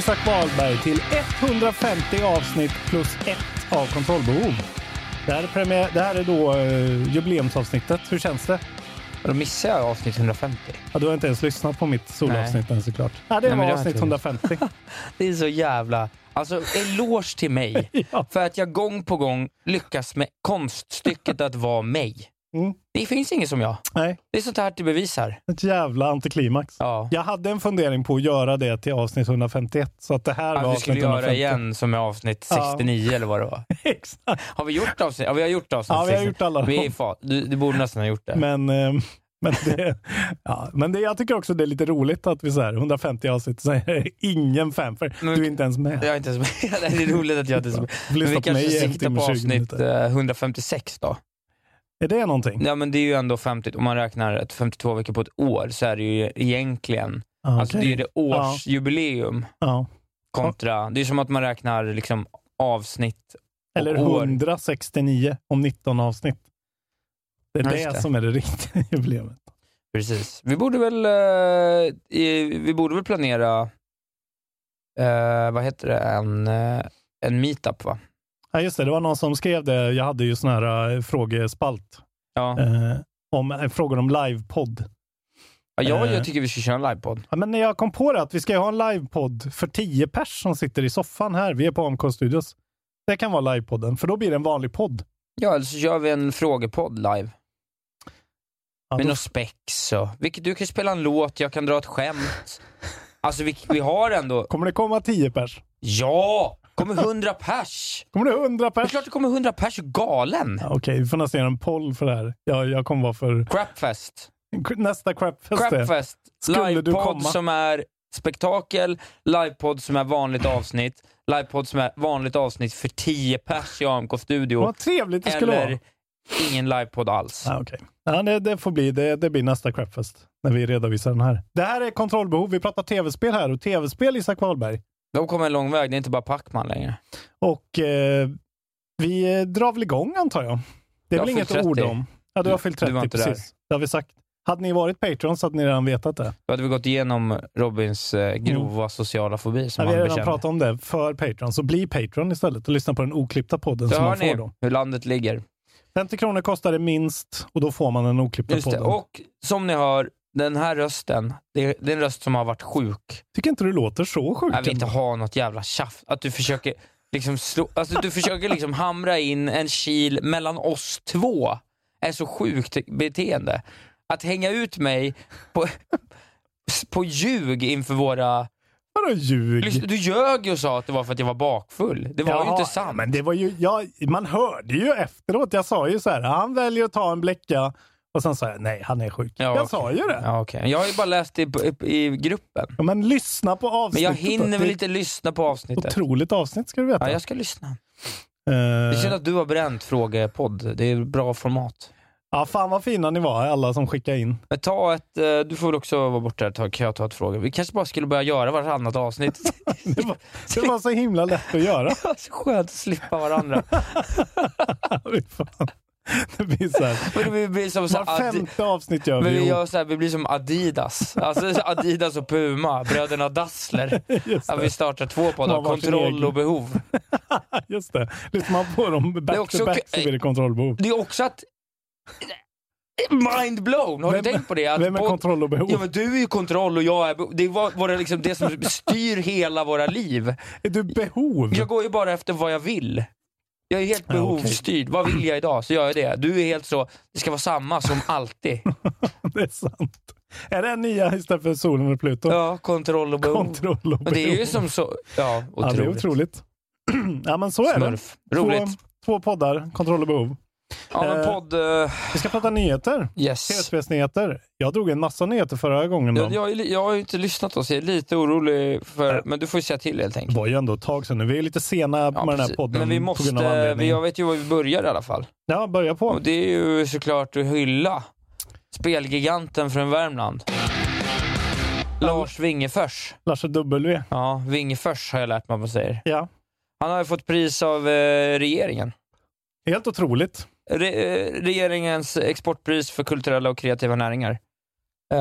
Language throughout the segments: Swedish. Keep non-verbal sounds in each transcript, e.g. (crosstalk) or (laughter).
Isak Wahlberg till 150 avsnitt plus ett av kontrollbehov. Det här är, premiär, det här är då uh, jubileumsavsnittet. Hur känns det? Då missar jag avsnitt 150. Ja, du har inte ens lyssnat på mitt solavsnitt än såklart. Ja, det Nej, var men det har avsnitt jag inte 150. (laughs) Det är så jävla... Alltså, eloge till mig (laughs) Ja. för att jag gång på gång lyckas med konststycket att vara mig. Mm. Det finns ingen som jag. Nej, Det är sånt här det bevisar. ett jävla antiklimax. Ja. Jag hade en fundering på att göra det till avsnitt 151. Så att det här var Att vi skulle avsnitt göra 150. igen som är avsnitt Ja. 69 eller vad det var. (laughs) Exakt. Har vi gjort avsnitt? Ja, vi har gjort avsnitt Ja, vi har 69. gjort alla Vi är. Du, du borde nästan ha gjort det. Men, eh, men, det, ja, men det, jag tycker också det är lite roligt att vi så här, 150 avsnitt så är ingen fan för Men- du är inte ens med. Jag är inte ens med. (laughs) Det är roligt att jag inte är så med. Men vi kanske siktar på och 20 avsnitt minuter. eh, 156 då. Är det någonting? Ja men det är ju ändå 50, om man räknar ett 52 veckor på ett år så är det ju egentligen, Ah, alltså det är det årsjubileum Ja. kontra, det är som att man räknar liksom avsnitt och Eller år. 169 om 19 avsnitt. Det är Ja, det, just det. som är det riktiga (laughs) jubileet. Precis. Vi borde väl, eh, vi borde väl planera, eh, vad heter det, en, eh, en meetup va? Ja, just det. Det var någon som skrev det. Jag hade ju sån här eh, frågespalt. Ja. Eh, om, eh, frågor om livepodd. ja jag, eh. jag tycker vi ska köra en livepodd. Ja, men när jag kom på det att vi ska ha en livepodd för 10 pers som sitter i soffan här. Vi är på AMK Studios. Det kan vara livepodden, för då blir det en vanlig podd. Ja, eller så kör vi en frågepodd live. Ja, Med då- något spex och, vilket, du kan spela en låt, jag kan dra ett skämt. Alltså vi, vi har ändå, Kommer det komma 10 pers? ja! Kommer 100 pers! Kommer det 100 Det är pers? klart det kommer 100 pers, galen? Ja, Okej, vi får nästan göra en poll för det här. Jag, jag kommer vara för Crapfest. nästa crapfest. är- Crapfest. Skulle du Livepodd komma? som är spektakel, livepodd som är vanligt avsnitt, livepodd som är vanligt avsnitt för 10 pers i AMK-studio. Vad trevligt det skulle Eller vara. ingen livepodd alls. Ja, okej. ja, det, det får bli. Det, det blir nästa crapfest när vi redovisar den här. Det här är kontrollbehov. Vi pratar tv-spel här och tv-spel Isak Wahlberg. De kommer en lång väg, det är inte bara Pacman längre. Och eh, vi eh, drar väl igång antar jag. Det är Jag väl inget fyllt ord 30. om. Ja, du har fyllt Du 30 var inte där. precis. Det har vi sagt. Hade ni varit Patreon så hade ni redan vetat det. Då hade vi gått igenom Robins eh, grova sociala fobi som Ja, vi har han redan pratat om det för Patreon, så bli Patreon istället och lyssna på den oklippta podden Så som man får då. hur landet ligger. 50 kronor kostar det minst och då får man den oklippta Just det. podden. Och som ni hör den här rösten, det det är en röst som har varit sjuk. Tycker inte du låter så sjuk? Jag vill inte ha något jävla tjafs. Att du försöker liksom slå, alltså du försöker liksom hamra in en kil mellan oss två är så sjukt beteende. Att hänga ut mig på, (laughs) på ljug inför våra... Vadå ljug? Du ljög ju och sa att det var för att jag var bakfull. Det var ju Jaha, inte sant. Men det var ju, ja, man hörde ju efteråt. Jag sa ju så här, han väljer att ta en bläcka. Och sen sa jag, nej han är sjuk. Ja, jag okej. sa ju det. Ja, okej. Jag har ju bara läst det i, i, i gruppen. Ja, men lyssna på Men avsnittet. jag då. hinner Det väl inte lyssna på avsnittet. Otroligt avsnitt ska du veta. Ja, jag ska lyssna. Eh, Det synd att du har bränt frågepodd. Det är bra format. ja, fan vad fina ni var, alla som skickade in. Men ta ett, eh, du får väl också vara borta ett tag, kan jag ta ett fråga. Vi kanske bara skulle börja göra varannat avsnitt. (laughs) Det var, det var så himla lätt att göra. (laughs) så skönt att slippa varandra. (laughs) (laughs) Det blir så här. Vi blir som så Var femte avsnitt gör vi vi, gör så här, vi blir som Adidas. Alltså Adidas och Puma, bröderna Dassler. (laughs) Ja, det. vi startar två poddar, kontroll och behov. (laughs) Just det. Lyssnar man på dem back också to back så blir det kontrollbehov. Det är också att... Mind blown! Har Vem- du tänkt på det? Att Vem är podd- kontroll och behov? Ja, men du är ju kontroll och jag är be- Det är det, liksom, det som styr hela våra liv. Är du behov? Jag går ju bara efter vad jag vill. Jag är helt behovsstyrd. Vad vill jag idag så gör jag det. Du är helt så, det ska vara samma som (laughs) alltid. Det är sant. Är det nya istället för solen och Pluto? Ja, kontroll och behov. Kontroll och behov. Det är ju som så, ja, Ja, det är otroligt. otroligt. (clears throat) ja, men så är Smurf. det. Roligt. Två, två poddar, kontroll och behov. Ja, men Eh, podd... eh, Vi ska prata nyheter. yes. TSBs-nyheter. Jag drog en massa nyheter förra gången. Jag, jag, jag har ju inte lyssnat och så jag är lite orolig för, Nej. men du får ju säga till helt Det enkelt. var ju ändå ett tag sedan nu. Vi är lite sena Ja, med den här precis. podden men vi måste, vi, jag vet ju var vi börjar i alla fall. Ja, börja på. Och det är ju såklart att hylla spelgiganten från Värmland. Lars Wingefors. Larsa W. Ja, Wingefors har jag lärt mig vad man säger. Ja, Han har ju fått pris av eh, regeringen. helt otroligt. Re, eh, regeringens exportpris för kulturella och kreativa näringar. Eh,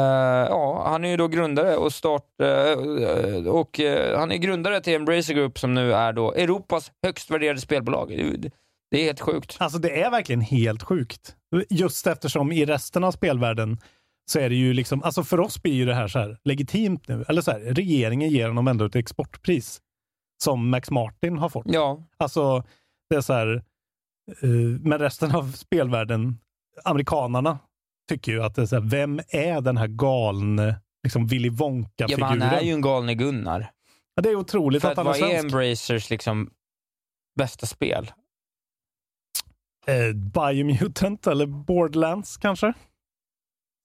ja, han är ju då grundare och start eh, och eh, han är grundare till Embracer Group som nu är då Europas högst värderade spelbolag. Det- Det är helt sjukt. Alltså det är verkligen helt sjukt. Just eftersom i resten av spelvärlden så är det ju liksom, alltså för oss blir ju det här så här legitimt nu. Eller så här, regeringen ger honom ändå ett exportpris. Som Max Martin har fått. Ja, Alltså, det är så här, men resten av spelvärlden, amerikanarna, tycker ju att det är så här, vem är den här galne liksom Willy ja men Wonka-figuren? han är ju en galne Gunnar. ja, det är otroligt För att att han är vad är svensk. Embracers liksom bästa spel? Eh, Biomutant eller Borderlands kanske?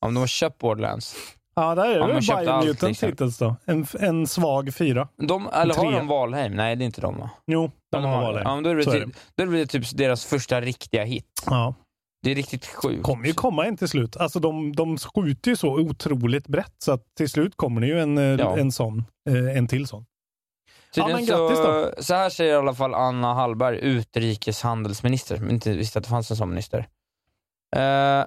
Om de har köpt Borderlands. Ja, där är det allt, Biomutant liksom. hittills då. En, en svag fyra. De, eller har de Valheim? Nej, det är inte de va? Jo, de har varit Ja, men då är det, är typ, då är det typ deras första riktiga hit. Ja. Det är riktigt sjukt. kommer ju komma en till slut. Alltså de, de skjuter ju så otroligt brett så att till slut kommer det ju en, eh, Ja. en sån, eh, en till sån. Ja, men grattis så, så här säger i alla fall Anna Hallberg, utrikeshandelsminister, som inte visste att det fanns en sån minister. Eh,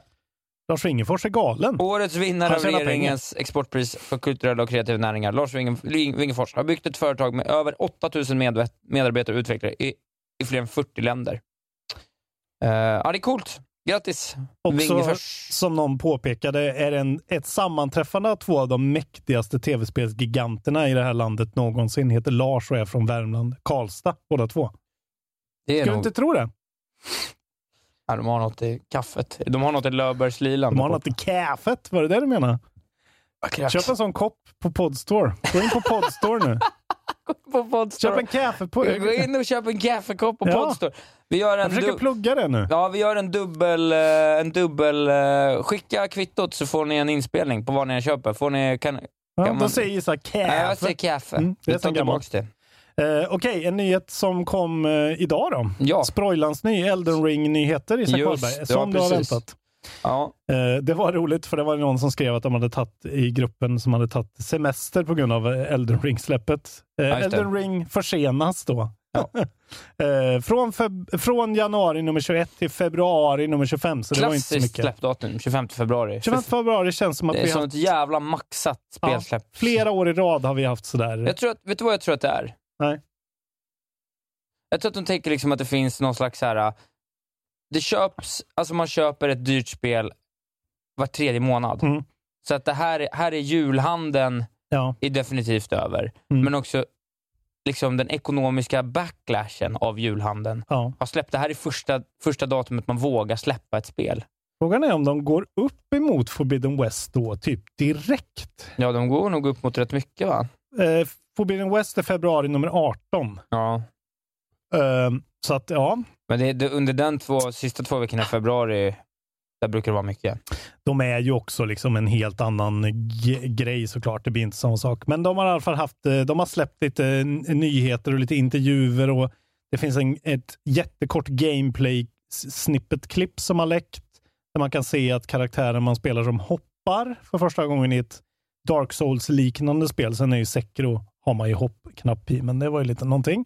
Lars Wingefors är galen. årets vinnare av regeringens exportpris för kulturella och kreativa näringar, Lars Winge- Wingefors, har byggt ett företag med över 8000 med, medarbetare och utvecklare i, i fler än 40 länder. Eh, ja, det är coolt. Grattis, Också, Wingefors. som någon påpekade, är det en, ett sammanträffande av två av de mäktigaste tv-spelsgiganterna i det här landet någonsin. Heter Lars och är från Värmland. Karlstad, båda två. Det är Ska du nog, inte tro det? Ja, de har något i kaffet. De har något i Löfbergslilan. De har något i kaffet. Var det det du menar? Köp en sån kopp på Podstore. Gå in på Podstore nu. (laughs) på Podstore. Köp en kaffe på... Gå in och köp en kaffekopp på Ja. Podstore. Vi gör en Jag försöker plugga det nu. Ja, vi gör en dubbel... eh, En dubbel eh, skicka kvittot så får ni en inspelning på vad ni köper. Får ni... Kan, Ja, kan Då man- säger Isak Nej, jag kaffe. säger kaffe. Mm, det är Vi tar tillbaks det. Eh, Okej, en nyhet som kom eh, idag då. Ja. Sproilans ny Elden Ring-nyheter, Isak Wahlberg. ja, Som du har väntat. Ja, Eh, det var roligt för det var någon som skrev att de hade tagit i gruppen som hade tagit semester på grund av Elden Ring-släppet. Ja. Elden Ring försenas då. Ja. (laughs) från, från januari nummer 21 till februari nummer 25. Så det var inte så klassiskt mycket. släppdatum, 25 februari. 25 februari känns som att det är vi som har ett jävla maxat spelsläpp. flera år i rad har vi haft sådär. Jag tror att, vet du vad jag tror att det är? Nej. Jag tror att de tänker liksom att det finns någon slags så här. Det köps, alltså man köper ett dyrt spel var tredje månad. Mm. Så att det här, är- här är julhandeln Ja. är definitivt över. Mm. Men också liksom den ekonomiska backlashen av julhandeln Ja. har släppt. Det här är första, första datumet man vågar släppa ett spel. Frågan är om de går upp emot Forbidden West då, typ direkt. Ja, de går nog upp mot rätt mycket va? Eh, Forbidden West är februari nummer 18. Ja. Eh, så att ja, Men det, det, under den två, sista två veckorna i februari, där brukar det vara mycket. de är ju också liksom en helt annan grej såklart. Det blir inte samma sak. Men de har i alla fall haft, eh, de har släppt lite nyheter och lite intervjuer och det finns en, ett jättekort gameplay snippet-klipp som har läckt där man kan se att karaktären man spelar som hoppar för första gången i ett Dark Souls-liknande spel. Sen är ju Sekiro har man ju hoppknapp i, men det var ju lite någonting.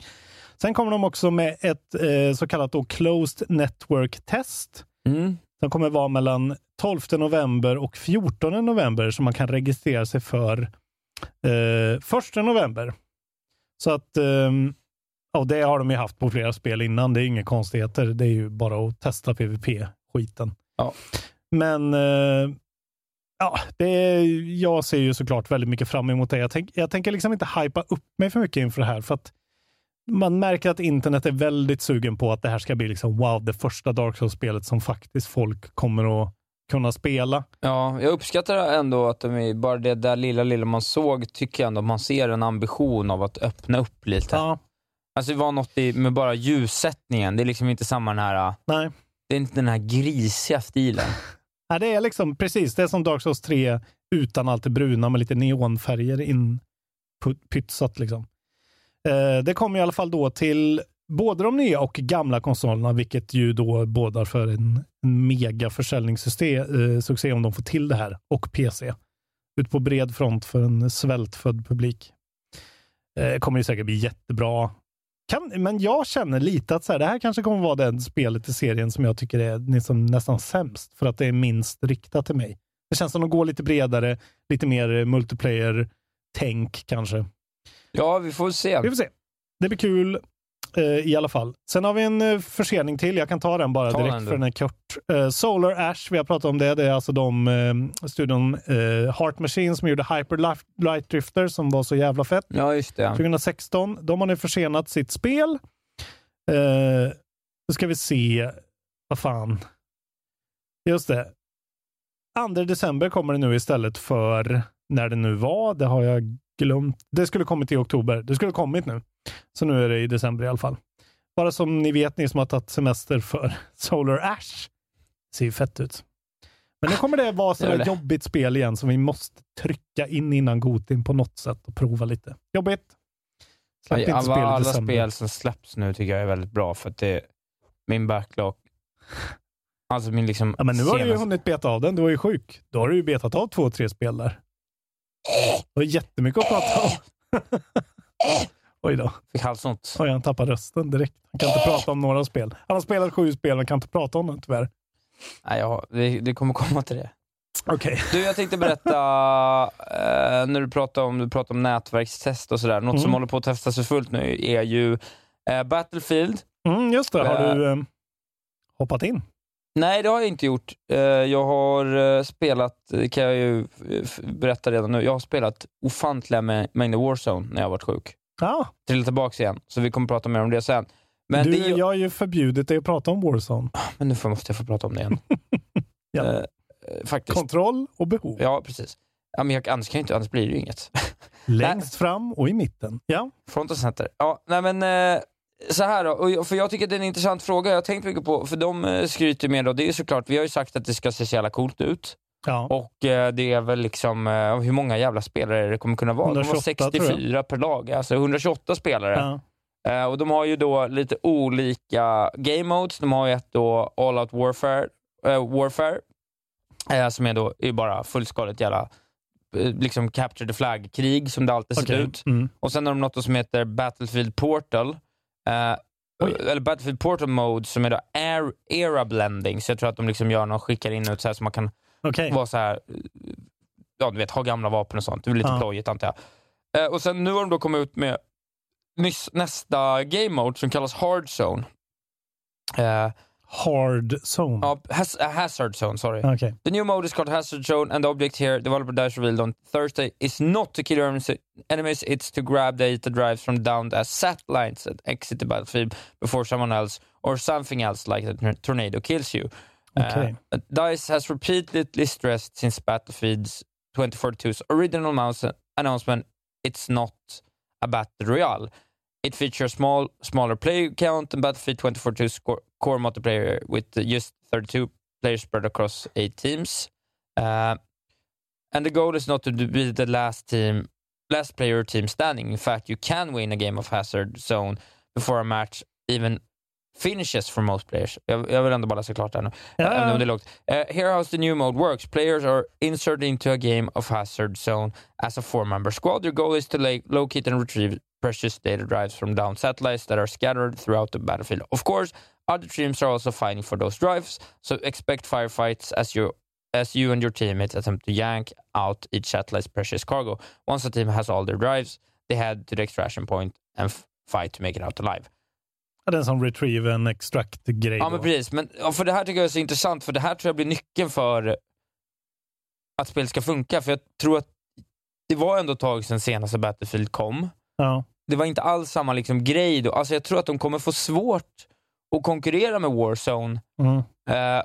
Sen kommer de också med ett eh, så kallat då closed network test Mm. som kommer vara mellan 12 november och 14 november som man kan registrera sig för eh, 1 november. Så att ehm, ja, det har de ju haft på flera spel innan. Det är inga konstigheter. Det är ju bara att testa PVP-skiten. Ja. Men eh, ja, det jag ser ju såklart väldigt mycket fram emot det. Jag, tänk, jag tänker liksom inte hypa upp mig för mycket inför det här. För att man märker att internet är väldigt sugen på att det här ska bli liksom wow, det första Dark Souls-spelet som faktiskt folk kommer att kunna spela. Ja, jag uppskattar ändå att de bara det där lilla, lilla man såg, tycker jag ändå man ser en ambition av att öppna upp lite. Ja, Alltså det var något i, med bara ljussättningen, det är liksom inte samma den här, nej. det är inte den här grisiga stilen. (laughs) Ja, det är liksom precis, det är som Dark Souls 3 utan allt det bruna med lite neonfärger inpytsat. Liksom. Eh, det kommer i alla fall då till både de nya och gamla konsolerna, vilket ju då bådar för en, en mega försäljningssuccé eh, om de får till det här, och PC. Ut på bred front för en svältfödd publik. Eh, kommer ju säkert bli jättebra. Kan, men jag känner lite att så här, det här kanske kommer vara det spelet i serien som jag tycker är liksom nästan sämst, för att det är minst riktat till mig. Det känns som att gå lite bredare, lite mer multiplayer-tänk kanske. Ja, vi får se. Vi får se. Det blir kul i alla fall. Sen har vi en eh, försening till. Jag kan ta den bara Ta direkt den, för den är kort. Eh, Solar Ash, vi har pratat om det. Det är alltså de eh, studion eh, Heart Machine som gjorde Hyper Light- Drifter som var så jävla fett. Ja, just det. 2016. De har nu försenat sitt spel. Eh, nu ska vi se. Vad fan. Just det. 2 december kommer det nu istället för när det nu var. Det har jag glömt. Det skulle kommit i oktober. Det skulle kommit nu. Så nu är det i december i alla fall. Bara som ni vet, ni som har tagit semester för (laughs) Solar Ash. Ser ju fett ut. Men nu kommer det vara sådär jobbigt spel igen som vi måste trycka in innan Gotin på något sätt och prova lite. Jobbigt. Släpp inte Alla, spel i alla december. spel som släpps nu tycker jag är väldigt bra, för att det min backlog, alltså min liksom Ja, men nu har du ju senaste- hunnit beta av den. Du var ju sjuk. Då har du ju betat av två, tre spel där. Du har jättemycket att prata om. (laughs) Oj då. fick halsont. Oj, han tappar rösten direkt. Han kan inte prata om några spel. Han har spelat sju spel, men kan inte prata om dem tyvärr. Nej, jag, det, det kommer komma till det. Okej. Du, jag tänkte berätta, eh, när du pratade om, du pratade om nätverkstest och sådär, något som Mm. håller på att testas för fullt nu är ju eh, Battlefield. Mm, just det. Har Äh. du eh, hoppat in? Nej, det har jag inte gjort. Eh, jag har eh, spelat, kan jag ju eh, berätta redan nu, jag har spelat ofantliga mä- mängder Warzone när jag varit sjuk. Ja, Trillat tillbaka igen, så vi kommer prata mer om det sen. Men, du, det, är ju- jag har ju förbjudit dig att prata om Warzone. men nu får- måste jag få prata om det igen. (laughs) Ja. Eh, faktiskt. Kontroll och behov. Ja, precis. Ja, men jag, annars, kan jag inte, annars blir det ju inget. (laughs) Längst fram och i mitten. Ja. Front och center. Ja, nej men eh, så här då, för jag tycker det är en intressant fråga. Jag har tänkt mycket på, för de eh, skryter med, och det är såklart, vi har ju sagt att det ska se så jävla coolt ut. ja. Och eh, det är väl liksom, eh, hur många jävla spelare det kommer kunna vara? De har 128 tror jag. 64 per lag, alltså 128 spelare. ja. Och de har ju då lite olika game modes. De har ju ett då All Out Warfare, eh, Warfare eh, som är då är bara fullskaligt jävla liksom capture the flag-krig som det alltid sett Okej. ut. Mm. Och sen har de något som heter Battlefield Portal. Oj. eller Battlefield Portal Mode som är då air, era blending. Så jag tror att de liksom gör något, skickar in ut så här så man kan Okej. vara så här, ja du vet, ha gamla vapen och sånt. Det är lite Ja. plojigt antar jag. Eh, och sen nu har de då kommit ut med nyss, nästa game mode som kallas Hard Zone. Eh, hard zone. Ja, has, a hazard zone, sorry. Okay. The new mode is called Hazard Zone, and the object here, developer dash revealed on Thursday, is not to kill your enemies- enemies, it's to grab data drives from downed as satellites that exit the battlefield before someone else or something else like a tornado kills you. Okay. Uh, DICE has repeatedly stressed since Battlefield's 2042's original announcement it's not a battle royale. It features small, smaller player count than Battlefield 2042's core, core multiplayer with just 32 players spread across eight teams. Uh, and the goal is not to be the last team, last player team standing. In fact, you can win a game of Hazard Zone before a match even finishes for most players. Jag, jag vill ändå bara läsa klart det nu. Ja, Även ja. det är lågt. Uh, here how's the new mode works. Players are inserted into a game of Hazard Zone as a four-member squad. Your goal is to la- locate and retrieve precious data drives from downed satellites that are scattered throughout the battlefield. Of course, other teams are also fighting for those drives, so expect firefights as you as you and your teammates attempt to yank out each satellite's precious cargo. Once a team has all their drives, they head to the extraction point and fight to make it out alive. Ja, Det är en sån retrieve and extract-grej. Ja, då. men precis. Men, för det här tycker jag är så intressant, för det här tror jag blir nyckeln för att spel ska funka. För jag tror att det var ändå ett tag sedan senaste Battlefield kom. Ja. Det var inte alls samma liksom grej då. Alltså jag tror att de kommer få svårt att konkurrera med Warzone. Mm. Eh,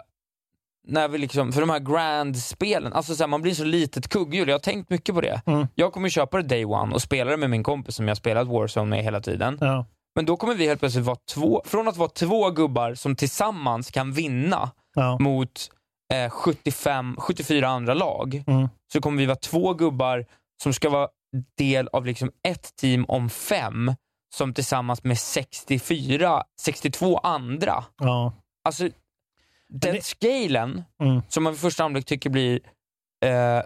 när vi liksom, för de här grand-spelen, alltså så här, man blir så litet kugghjul. Jag har tänkt mycket på det. Mm. Jag kommer köpa det day one och spela det med min kompis som jag spelat Warzone med hela tiden. Ja. Men då kommer vi helt plötsligt vara två, från att vara två gubbar som tillsammans kan vinna Ja. mot eh, 75, 74 andra lag, Mm. så kommer vi vara två gubbar som ska vara del av liksom ett team om fem, som tillsammans med 64, 62 andra. Ja. Alltså, den det- scalen, Mm. som man vid första anblick tycker blir eh,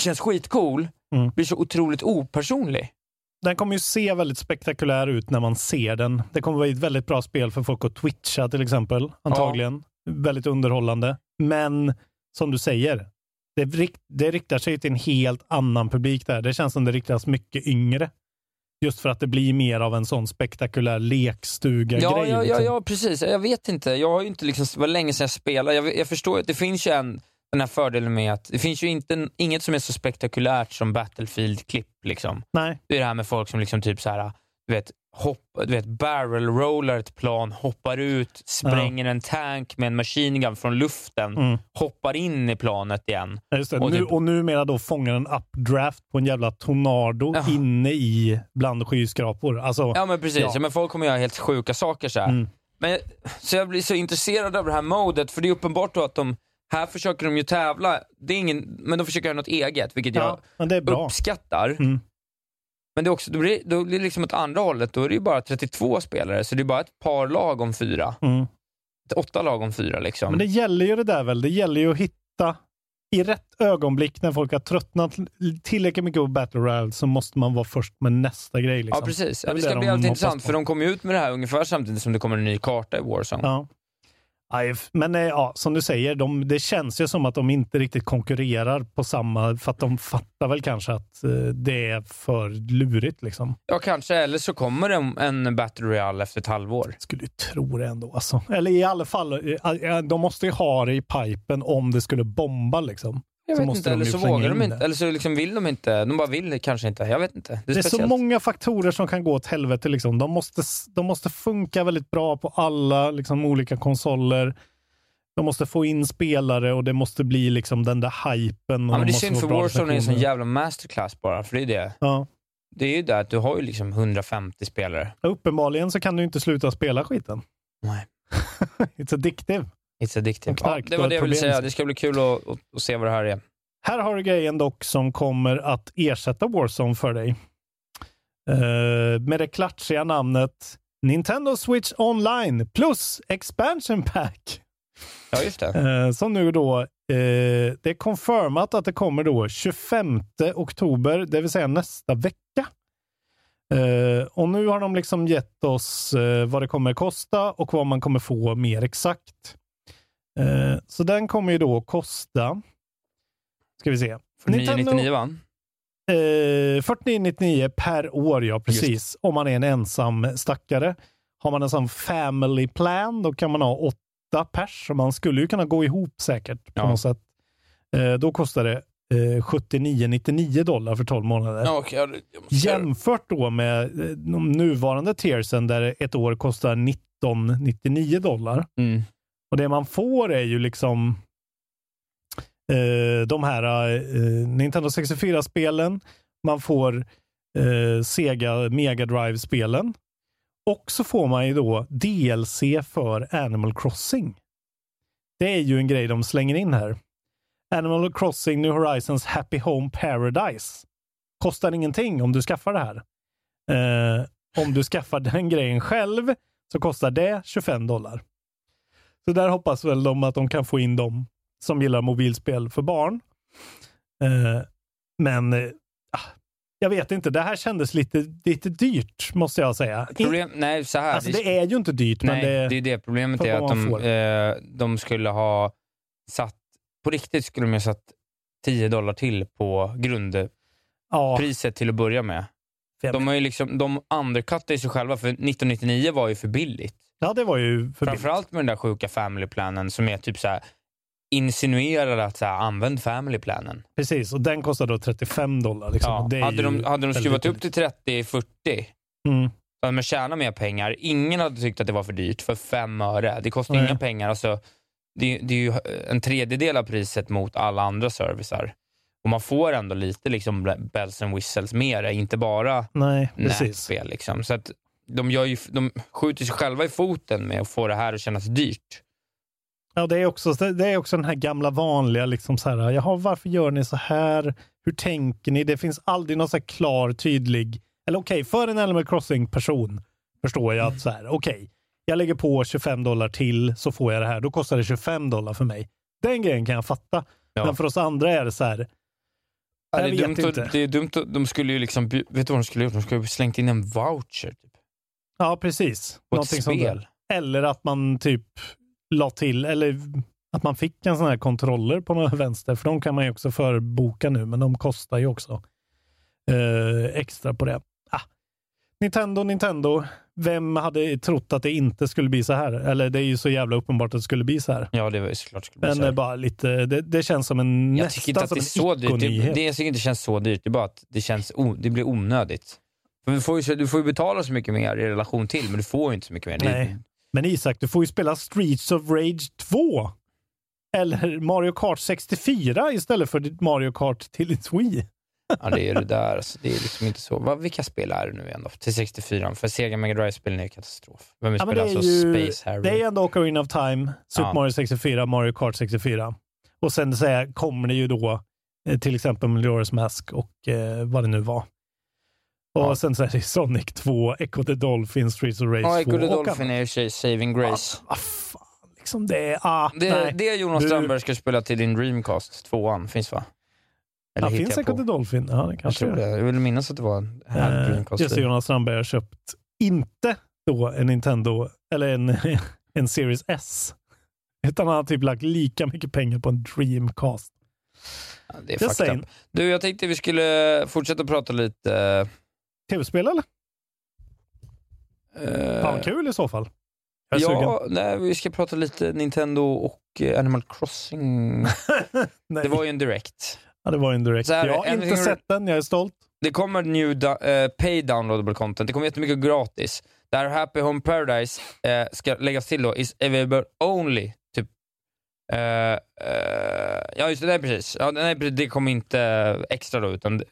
känns skitcool, Mm. blir så otroligt opersonlig. Den kommer ju se väldigt spektakulär ut när man ser den. Det kommer vara ett väldigt bra spel för folk att twitcha till exempel, antagligen. Väldigt underhållande. Men som du säger, det, rikt, det riktar sig till en helt annan publik där. Det känns som det riktas mycket yngre. Just för att det blir mer av en sån spektakulär lekstuga-grej. Ja, ja, ja, liksom. ja, precis. Jag vet inte. Jag har inte liksom, det var länge sedan jag spelade. Jag, jag förstår att det finns ju en, den här fördelen med att det finns ju inte, inget som är så spektakulärt som Battlefield-klipp. Liksom. Nej, Det är det här med folk som liksom typ så här, du vet, hopp, du vet, barrel rollar ett plan, hoppar ut, spränger en tank med en machine gun från luften, Mm. hoppar in i planet igen. Ja. Och nu, typ- och numera då fångar en updraft på en jävla tornado Ja. inne i bland skyskrapor. Alltså, Ja men precis, Ja. ja. men folk kommer göra helt sjuka saker så. Mm. Men, så jag blir så intresserad av det här modet, för det är uppenbart då att de, här försöker de ju tävla, det är ingen, men de försöker göra något eget, vilket ja, jag uppskattar. Mm. Men det är också, då blir, då blir det liksom åt andra hållet, då är det ju bara 32 spelare, så det är bara ett par lag om fyra. Mm. Ett åtta lag om fyra liksom. Men det gäller ju det där väl. Det gäller ju att hitta i rätt ögonblick när folk har tröttnat tillräckligt mycket på Battle Royale så måste man vara först med nästa grej. Liksom. Ja precis, Det ja, det det ska de bli alltid hoppas intressant, för de kommer ju ut med det här ungefär samtidigt som det kommer en ny karta i Warzone. Ja. Men eh, ja, som du säger, de, det känns ju som att de inte riktigt konkurrerar på samma, för att de fattar väl kanske att eh, det är för lurigt. Liksom. Ja kanske, eller så kommer det en, en Battle Royale efter ett halvår. Skulle ju tro det ändå. Alltså. Eller i alla fall, eh, de måste ju ha det i pipen om det skulle bomba. Liksom. Jag Så vet måste inte, eller så vågar de in inte, det. eller så liksom vill de inte. De bara vill kanske inte, jag vet inte. Det är, Det är så många faktorer som kan gå åt helvete. Liksom. De, måste, de måste funka väldigt bra på alla liksom, olika konsoler. De måste få in spelare och det måste bli liksom, den där hypen. och Ja, men de det är synd för Warzone är en sån jävla masterclass bara, för det är det. Ja. Det är ju det att du har ju liksom 150 spelare. Uppenbarligen så kan du inte sluta spela skiten. Nej. (laughs) It's addictive. It's addictive. Ja, det var det jag ville säga. Det ska bli kul att, att, att se vad det här är. Här har du grejen dock som kommer att ersätta Warzone för dig. Eh, med det klatschiga namnet Nintendo Switch Online plus Expansion Pack. Ja, just det. Eh, som nu då, eh, det är confirmat att det kommer då 25 oktober, det vill säga nästa vecka. Och nu har de liksom gett oss vad det kommer kosta och vad man kommer få mer exakt. Eh, så den kommer ju då kosta, ska vi se. För Nintendo- 999 va? Eh, 49,99 per år, ja precis. Om man är en ensam stackare. Har man en sån family plan, då kan man ha åtta pers, så man skulle ju kunna gå ihop säkert på Ja. något sätt. Eh, då kostar det eh, 79,99 dollar för 12 månader. Ja, okej, jag. Jämfört då med eh, de nuvarande tiersen där ett år kostar 19,99 dollar. Mm. Och det man får är ju liksom eh, de här eh, Nintendo 64-spelen. Man får eh, Sega Mega Drive-spelen. Och så får man ju då DLC för Animal Crossing. Det är ju en grej de slänger in här. Animal Crossing New Horizons Happy Home Paradise. Kostar ingenting om du skaffar det här. Eh, om du skaffar den grejen själv så kostar det 25 dollar. Så där hoppas väl de att de kan få in dem som gillar mobilspel för barn. Eh, men eh, ah, jag vet inte, det här kändes lite, lite dyrt måste jag säga. Problem, nej, så här. Alltså det är ju inte dyrt, nej, men det, det är det. Problemet är att de, eh, de skulle ha satt, på riktigt skulle de ha satt 10 dollar till på grundpriset ja, till att börja med. De, har ju liksom, de undercuttar ju sig själva, för 1999 var ju för billigt. Ja, det var ju för. Framförallt med den där sjuka family-planen som är typ så här insinuerar att så här, använd family-planen. Precis, och den kostar då 35 dollar. Liksom. Ja. Hade, de, hade de skruvat upp till 30-40 Mm. så hade man tjänat mer pengar. Ingen hade tyckt att det var för dyrt för fem öre. Det kostar Nej. inga pengar. Alltså, det, det är ju en tredjedel av priset mot alla andra servicer. Och man får ändå lite liksom bells and whistles det, inte bara Nej, precis. nätspel. Liksom. Så att de, gör ju, de skjuter sig själva i foten med att få det här att kännas dyrt. Ja, det är, också, det är också den här gamla vanliga, liksom så här, jaha, varför gör ni så här? Hur tänker ni? Det finns aldrig någon så här klar, tydlig, eller okej, för en Animal Crossing-person förstår jag att så här, okej, jag lägger på 25 dollar till så får jag det här. Då kostar det 25 dollar för mig. Den grejen kan jag fatta. Ja. Men för oss andra är det så här, Ja, det, är dumt, att- det är dumt. att- De skulle ju liksom, vet du vad de skulle gjort? De skulle slängt in en voucher typ, ja precis. på ett Någonting spel. Eller att man typ la till, eller att man fick en sån här kontroller på någon (laughs) vänster, för de kan man ju också förboka nu, men de kostar ju också eh, extra på det. Ah. Nintendo, Nintendo. Vem hade trott att det inte skulle bli så här? Eller det är ju så jävla uppenbart att det skulle bli så här. Ja, det var ju såklart skulle bli Men så här. bara lite, det, det känns som en Jag nästan tycker inte att det är så dyrt. Det, icke-nyhet. det, jag tycker inte det känns så dyrt. Det är bara att det, känns o, det blir onödigt. För du, får ju, du får ju betala så mycket mer i relation till, men du får ju inte så mycket mer. Nej. Men Isak, du får ju spela Streets of Rage 2. Eller Mario Kart 64 istället för Mario Kart till ditt Wii. Ja, det är ju det (laughs) där. Alltså, det är liksom inte så. Vad, vilka spel är det nu igen då? Till 64? För Sega Mega Drive-spelen är ju katastrof. Vem Ja, men spelar alltså ju Space Harry? det är ändå Ocarina of Time, Super Ja. Mario 64, Mario Kart 64. Och sen så här, kommer det ju då eh, till exempel Majora's Mask och eh, vad det nu var. Och Ja. sen så är det Sonic 2, Echo the Dolphin, Streets of Rage Ja, 2 Echo the och Dolphin är ju sig- Saving Grace. Ah, fan, liksom det är... Ah, Det, nej. det Jonas Du- Strandberg ska spela till din Dreamcast, tvåan, finns va? Eller Ja, finns jag Echo på? the Dolphin? Ja, det Jag kanske tror det. Jag vill minnas att det var en Eh, Dreamcast. just det, Jonas Strandberg har köpt, inte då en Nintendo, eller en, (laughs) en Series S. Utan han har typ lagt lika mycket pengar på en Dreamcast. Ja, det är up. Du, jag tänkte vi skulle fortsätta prata lite... Tv-spel eller? eh, Fan kul i så fall. Jag är sugen. Ja, nej, vi ska prata lite Nintendo och eh, Animal Crossing. (laughs) Nej. Det var ju en direct. ja, det var en direkt. Här, Jag har inte sett den, jag är stolt. Det kommer new da- eh, pay downloadable content. Det kommer jättemycket gratis. Det här Happy Home Paradise eh, ska läggas till då, is available only. Typ. Eh, ja, just det. Nej, precis. Ja, nej. Det kommer inte extra då, utan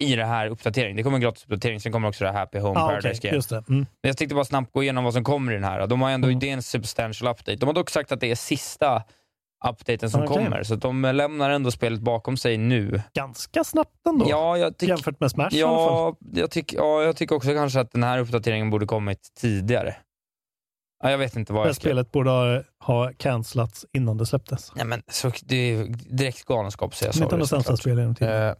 i det här uppdateringen. Det kommer en gratis uppdatering, sen kommer också det här Happy Home Ah, Paradise just det. Mm. Men Jag tänkte bara snabbt gå igenom vad som kommer i den här. De har ändå, Mm. Det är en substantial update. De har dock sagt att det är sista updaten som Okej. kommer, så de lämnar ändå spelet bakom sig nu. Ganska snabbt ändå. Ja, jag tycker Jämfört med Smash i alla fall. Ja, jag, tyck, ja, jag tycker också kanske att den här uppdateringen borde kommit tidigare. Ja, jag vet inte vad Det jag ska... spelet borde ha, ha cancellats innan det släpptes. Nej, men, så, det är direkt galenskap säga så. Nintendo sämsta spel genom tiden.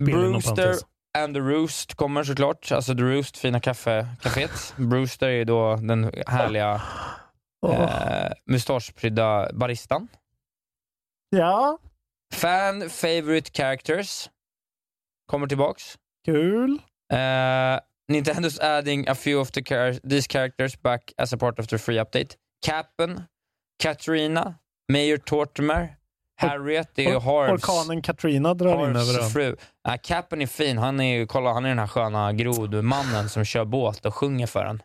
Brewster and the Roost kommer såklart. Alltså The Roost, fina kaffecaféet. (laughs) Brewster är då den härliga Åh. eh, mustaschprydda baristan. Ja, Fan favorite characters kommer tillbaks. kul. Uh, Nintendo's adding a few of the char- these characters back as a part of the free update. Capen, Katrina, Mayor Tortimer, Harriet, är ju Harvs, Orkanen Katrina drar in över ön. Fru. Nej, Capen är fin. Han är ju, kolla, han är den här sköna grodmannen som kör båt och sjunger för en.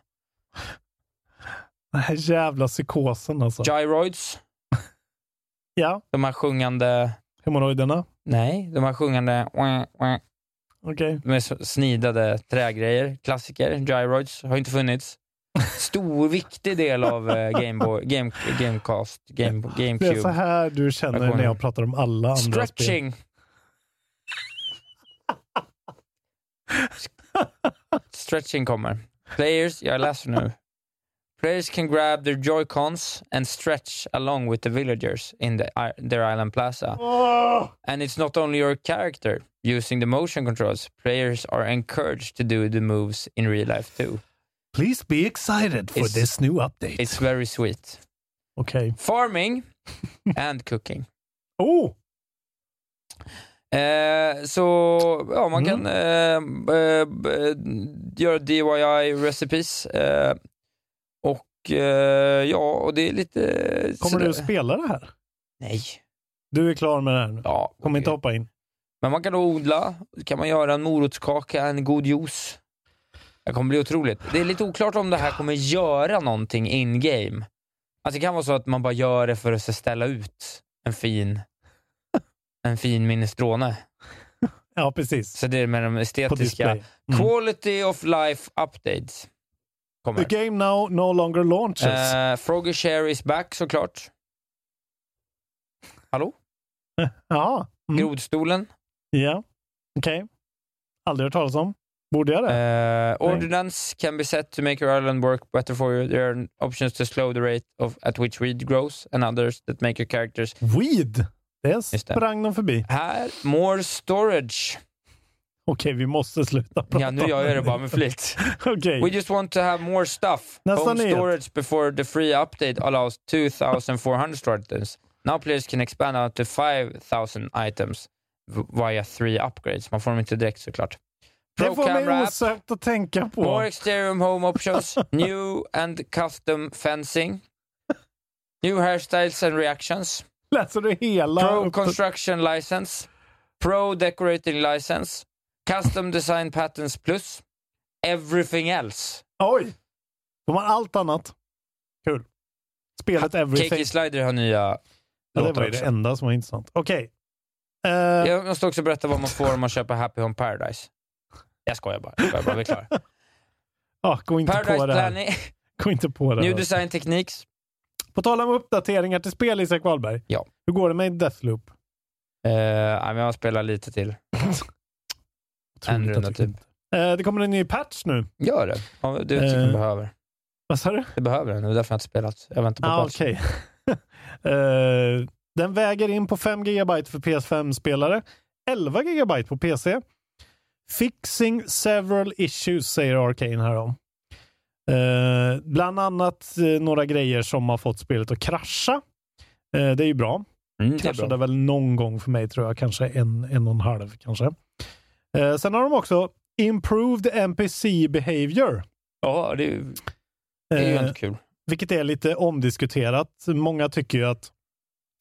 Den här jävla psykosen alltså. Gyroids, (laughs) Ja, de här sjungande... hemorrojderna. Nej, de här sjungande... Okej. De är snidade trägrejer. Klassiker. Gyroids har inte funnits. Stor, viktig del av eh, Gameboy, game, Gamecast, game, Det är så GameCube. här du känner när jag pratar om alla andra spel. Stretching. (laughs) Stretching kommer. Players, jag läser nu. Players can grab their joy-cons and stretch along with the villagers in the, their island plaza. And it's not only your character. Using the motion controls, players are encouraged to do the moves in real life too. Please be excited for It's- this new update. It's very sweet. Okej. Farming (laughs) and cooking. Oh! Eh, så ja, man kan Mm. eh, eh, b- göra DIY-recipes. Eh, och eh, ja, och det är lite... Kommer sådär- du att spela det här? Nej. Du är klar med det här nu? Ja, Kommer inte hoppa in? Men man kan då odla, kan man göra en morotskaka, en god juice. Det kommer bli otroligt. Det är lite oklart om det här kommer göra någonting in-game. Alltså det kan vara så att man bara gör det för att ställa ut en fin, en fin minestrone. Ja, precis. Så det är med de estetiska. Mm. Quality of life updates. Kommer. The game now no longer launches. Uh, Froggy Share is back såklart. Hallå? (laughs) Ja. Mm. Grodstolen. Ja. Okej. Aldrig hört talas om. Borde jag det? Uh, ordnance can be set to make your island work better for you. There are options to slow the rate of at which weed grows and others that make your characters. Weed! Det sprang de förbi. Här, more storage. Okej, vi måste sluta prata Ja, nu gör jag det bara med flit. (laughs) Okej. We just want to have more stuff. Nästa Home nyhet. storage before the free update allows 2400 storage items. Now players can expand out to 5000 items via three upgrades. Man får dem inte direkt såklart. Det får mig osökt att tänka på. More exterior home options, (laughs) new and custom fencing, new hairstyles and reactions, Läser du hela? pro construction license, pro decorating license, custom design patterns plus, everything else. Oj! De har allt annat. Kul. Spelet Everything. Kiki Slider har nya Ja, det låtar var ju det enda som var intressant. Okej. Eh, Jag måste också berätta vad man får om man köper Happy Home Paradise. Jag skojar bara. Jag skojar bara, vi är klara. (laughs) ja, gå inte Paradise på det här. Planning, (laughs) Gå inte på det New här. Design Techniques. På tal om uppdateringar till spel, Isak Wahlberg. Ja. Hur går det med Deathloop? Uh, jag spelar lite till. (laughs) En runda typ. Eh, det kommer en ny patch nu. Gör det. Ja, det tycker jag Eh, behöver. Vad sa du? Det behöver den. Det är därför jag inte spelat. Jag väntar på Ah, patch. okej. Eh, den väger in på 5 GB för PS5-spelare, 11 GB på PC. Fixing several issues, säger Arcane här om. Eh, bland annat eh, några grejer som har fått spelet att krascha. Eh, det är ju bra. Mm, Kraschade väl någon gång för mig tror jag, kanske en, en och en halv kanske. Eh, sen har de också Improved NPC behavior. Ja, det är, det är ju Eh, inte kul. vilket är lite omdiskuterat. Många tycker ju att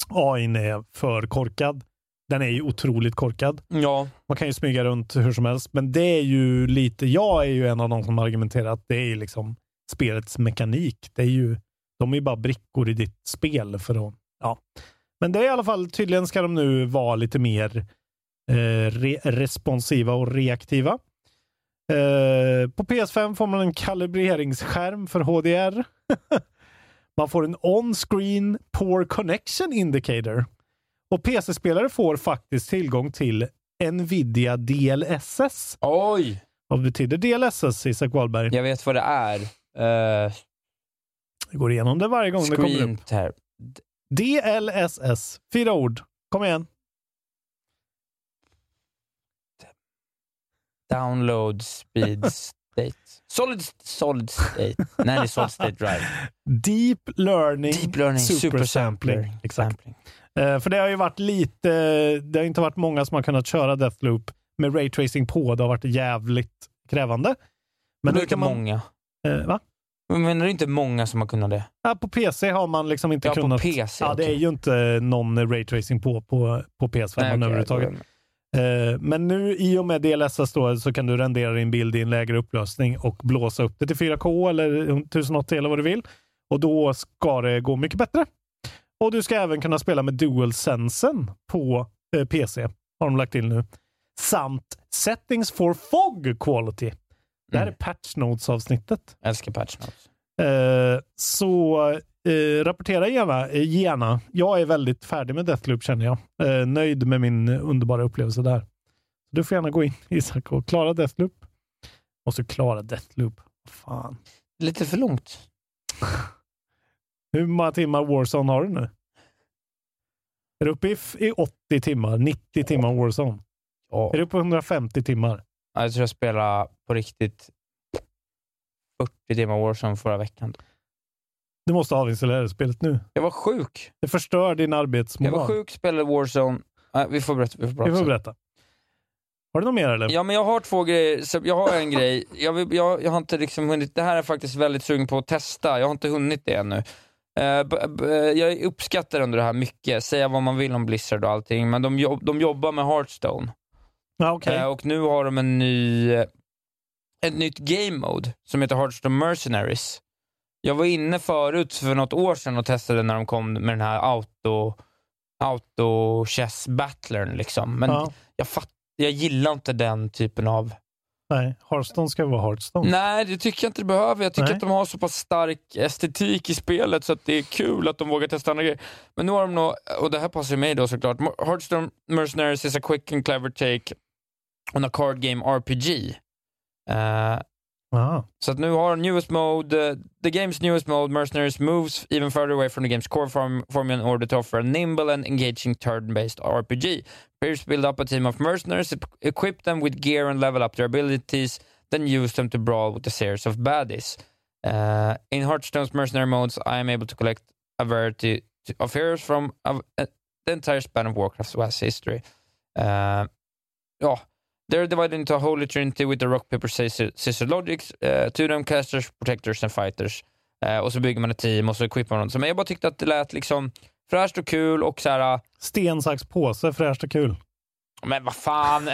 AI är för korkad. Den är ju otroligt korkad. Ja, Man kan ju smyga runt hur som helst, men det är ju lite, jag är ju en av de som argumenterar att det är liksom spelets mekanik. Det är ju, de är ju bara brickor i ditt spel för att, ja. Men det är i alla fall, tydligen ska de nu vara lite mer eh, re responsiva och reaktiva. Eh, på PS5 får man en kalibreringsskärm för HDR. (laughs) man får en on-screen poor connection indicator. Och PC-spelare får faktiskt tillgång till Nvidia DLSS. oj! Vad betyder DLSS, Isak Wahlberg? Jag vet vad det är. Uh, Jag går igenom det varje gång det kommer upp. screen tab. DLSS. Fyra ord. Kom igen. Download speed (laughs) state. Solid, solid state. Nej, det är solid state drive. Deep Learning, Deep learning, super sampling. Exakt. sampling. Eh, för det har ju varit lite, det har inte varit många som har kunnat köra Deathloop med raytracing på. Det har varit jävligt krävande. Men det nu är inte man, många. eh, va? Men menar du inte många som har kunnat det? Ja, på PC har man liksom inte Ja, på kunnat... PC, ja, det är ju inte någon raytracing på, på, på PS5 Nej, okej, överhuvudtaget. Eh, men nu i och med DLSS då, så kan du rendera din bild i en lägre upplösning och blåsa upp det till 4K eller 1080 eller vad du vill. Och då ska det gå mycket bättre. Och du ska även kunna spela med DualSensen på eh, PC. Har de lagt till nu. Samt Settings for Fog Quality. Det här Mm. är Patch Notes-avsnittet. Älskar patch notes. Eh, så eh, rapportera gärna, eh, gärna. Jag är väldigt färdig med Deathloop känner jag. Eh, nöjd med min underbara upplevelse där. Du får gärna gå in (laughs) Isak och klara Deathloop. Måste klara Deathloop. Fan. Lite för långt. (laughs) Hur många timmar Warzone har du nu? Är du uppe i, i 80 timmar? 90 timmar Warzone? Ja. Är du uppe på 150 timmar? Ja, Jag tror jag spelade på riktigt 40 timmar Warzone förra veckan. Du måste avinstallera spelet nu. Jag var sjuk. Det förstör din Jag arbetsmoral. var sjuk, spelade Warzone. Nej, vi får berätta. Vi får prata Vi får berätta. Har du något mer eller? Ja, men jag har två grejer. Så jag har en grej. Jag, vill, jag, jag har inte liksom hunnit, det här är jag faktiskt väldigt sugen på att testa. Jag har inte hunnit det ännu. Eh, jag uppskattar ändå det här mycket, säga vad man vill om Blizzard och allting, men de, jobb, de jobbar med Hearthstone. Ja, okej. Eh, och nu har de en ny, ett nytt game mode som heter Hearthstone Mercenaries. Jag var inne förut för något år sedan och testade när de kom med den här auto, auto chess battlern liksom. Men ja. jag, fatt, jag gillar inte den typen av... Nej, Hearthstone ska vara Hearthstone. Nej, det tycker jag inte det behöver. Jag tycker Nej. att de har så pass stark estetik i spelet så att det är kul att de vågar testa andra grejer. Men nu har de nog, och det här passar ju mig då såklart, Hearthstone Mercenaries is a quick and clever take on a card game RPG. Eh, Ah. så att nu har newest mode, uh, the game's newest mode, Mercenaries, moves even further away from the game's core form, formula in order to offer a nimble and engaging turn-based RPG. Players build up a team of mercenaries, equip them with gear and level up their abilities, then use them to brawl with a series of baddies. Uh, in Hearthstone's mercenary modes, I am able to collect a variety of heroes from a, the entire span of Warcraft's vast history. Uh, ja, they're divided into a holy trinity with the rock, paper, scissors, logics, uh, to them casters, protectors and fighters. Uh, och så bygger man ett team och så equippar man dem. Så Men jag bara tyckte att det lät liksom fräscht och kul och så här. Sten, sax, påse, fräscht och kul. Men vad fan,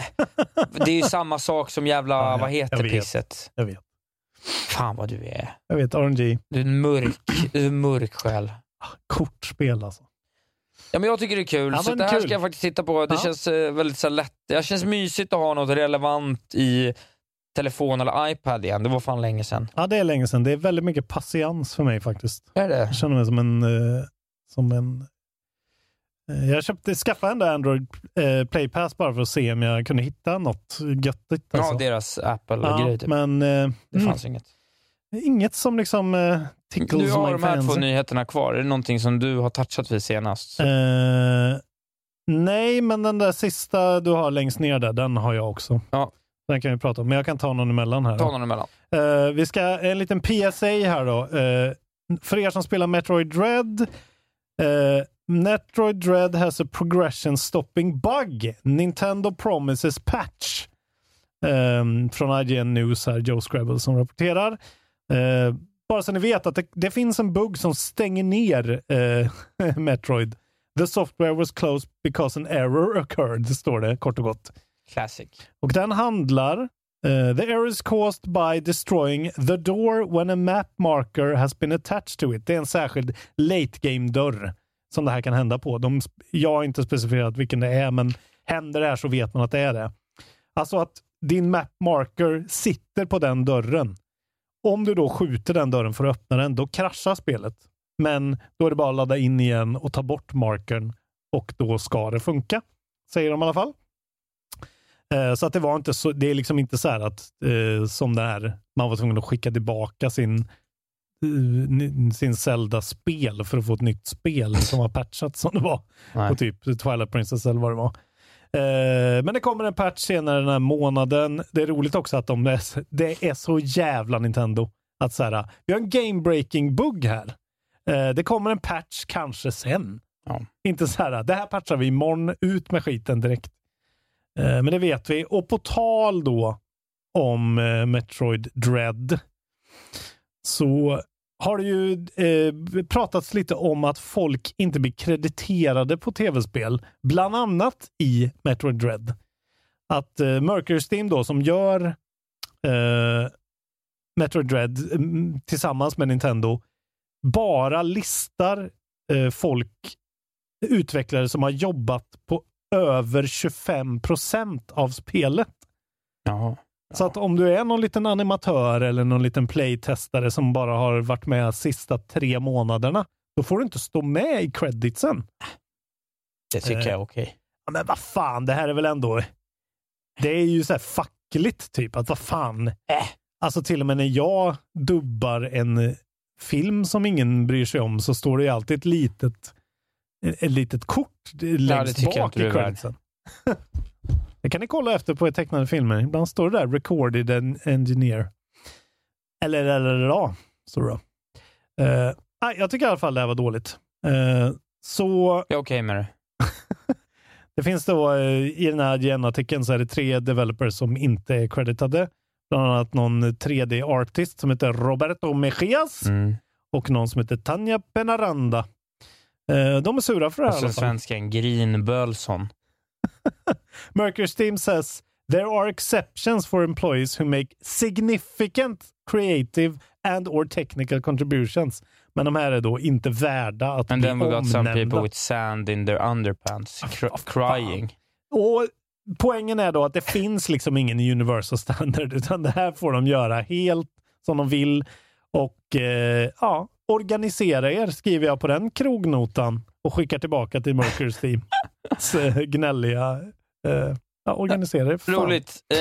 det är ju samma sak som jävla, (laughs) ja, vad heter jag vet. pisset? Jag vet. Fan vad du är. Jag vet, RNG. Du är en mörk, du är en mörk själ. Kortspel alltså. Ja, men jag tycker det är kul, Ja, så det här kul. ska jag faktiskt titta på. Det Ja. känns eh, väldigt så lätt. Det känns mysigt att ha något relevant i telefon eller iPad igen. Det var fan länge sedan. Ja, det är länge sedan. Det är väldigt mycket patiens för mig faktiskt. Är det? Jag känner mig som en... eh, som en eh, jag köpte, skaffade ändå Android eh, Play Pass bara för att se om jag kunde hitta något göttigt. Alltså. Ja, deras Apple-grej. Ja, typ. men eh, det mm, fanns inget. Inget som liksom eh, tickles Du har de här två nyheterna kvar. Är det någonting som du har touchat vid senast? Eh, nej, men den där sista du har längst ner där, den har jag också. Ja. Den kan vi prata om, men jag kan ta någon emellan här. Ta då. någon emellan. Eh, vi ska, en liten PSA här då. Eh, för er som spelar Metroid Dread. Metroid Dread has a progression stopping bug. Nintendo promises patch. Från IGN News här, Joe Scrabble som rapporterar. Eh, bara så ni vet att det, det finns en bugg som stänger ner eh, (laughs) Metroid. The software was closed because an error occurred, står det kort och gott. Classic. Och den handlar eh, The error is caused by destroying the door when a map marker has been attached to it. Det är en särskild late game-dörr som det här kan hända på. De, jag har inte specificerat vilken det är, men händer det här så vet man att det är det. Alltså att din map marker sitter på den dörren. Om du då skjuter den dörren för att öppna den, då kraschar spelet. Men då är det bara att ladda in igen och ta bort markern och då ska det funka. Säger de i alla fall. Eh, Så att det var inte så, det är liksom inte så här att eh, som det är, man var tvungen att skicka tillbaka sin, eh, sin Zelda-spel för att få ett nytt spel som var patchat som det var Nej. på typ Twilight Princess eller vad det var. Eh, men det kommer en patch senare den här månaden. Det är roligt också att de är, det är så jävla Nintendo. Att så här, vi har en game breaking bugg här. Eh, det kommer en patch kanske sen. Ja. Inte så här, det här patchar vi imorgon, ut med skiten direkt. Eh, men det vet vi. Och på tal då om Metroid Dread så har det ju eh, pratats lite om att folk inte blir krediterade på tv-spel, bland annat i Metroid Dread. Att eh, Mercury Steam då, som gör eh, Metroid Dread mm, tillsammans med Nintendo, bara listar eh, folk, utvecklare som har jobbat på över 25 procent av spelet. Jaha. Så att om du är någon liten animatör eller någon liten playtestare som bara har varit med sista tre månaderna, då får du inte stå med i creditsen. Det tycker jag är okej. Ja, men vad fan, det här är väl ändå... Det är ju så här fackligt, typ. Att vad fan. Äh. Alltså till och med när jag dubbar en film som ingen bryr sig om så står det ju alltid ett litet, ett litet kort längst jag bak i creditsen. (laughs) det kan ni kolla efter på tecknade filmer. Ibland står det där recorded en engineer. Eller ja, står det. då. Nej, jag tycker i alla fall det här var dåligt. Eh, så Jag är okej med det. (laughs) det finns då eh, i den här IGN-artikeln så är det tre developers som inte är creditade. Bland annat någon 3D-artist som heter Roberto Mejias Mm. och någon som heter Tanja Penaranda. De är sura för det Och här. i så fall. svensken Green Bölsson. (laughs) Mercury Steam says there are exceptions for employees who make significant creative and or technical contributions. Men de här är då inte värda att And bli then we got some people with sand in their underpants cr- crying. Och poängen är då att det finns liksom ingen universal standard, (laughs) utan det här får de göra helt som de vill. Och eh, ja, organisera er, skriver jag på den krognotan och skickar tillbaka till Mercury Steam. (laughs) Så, eh, gnälliga. Eh, ja, organisera er. Roligt. Eh,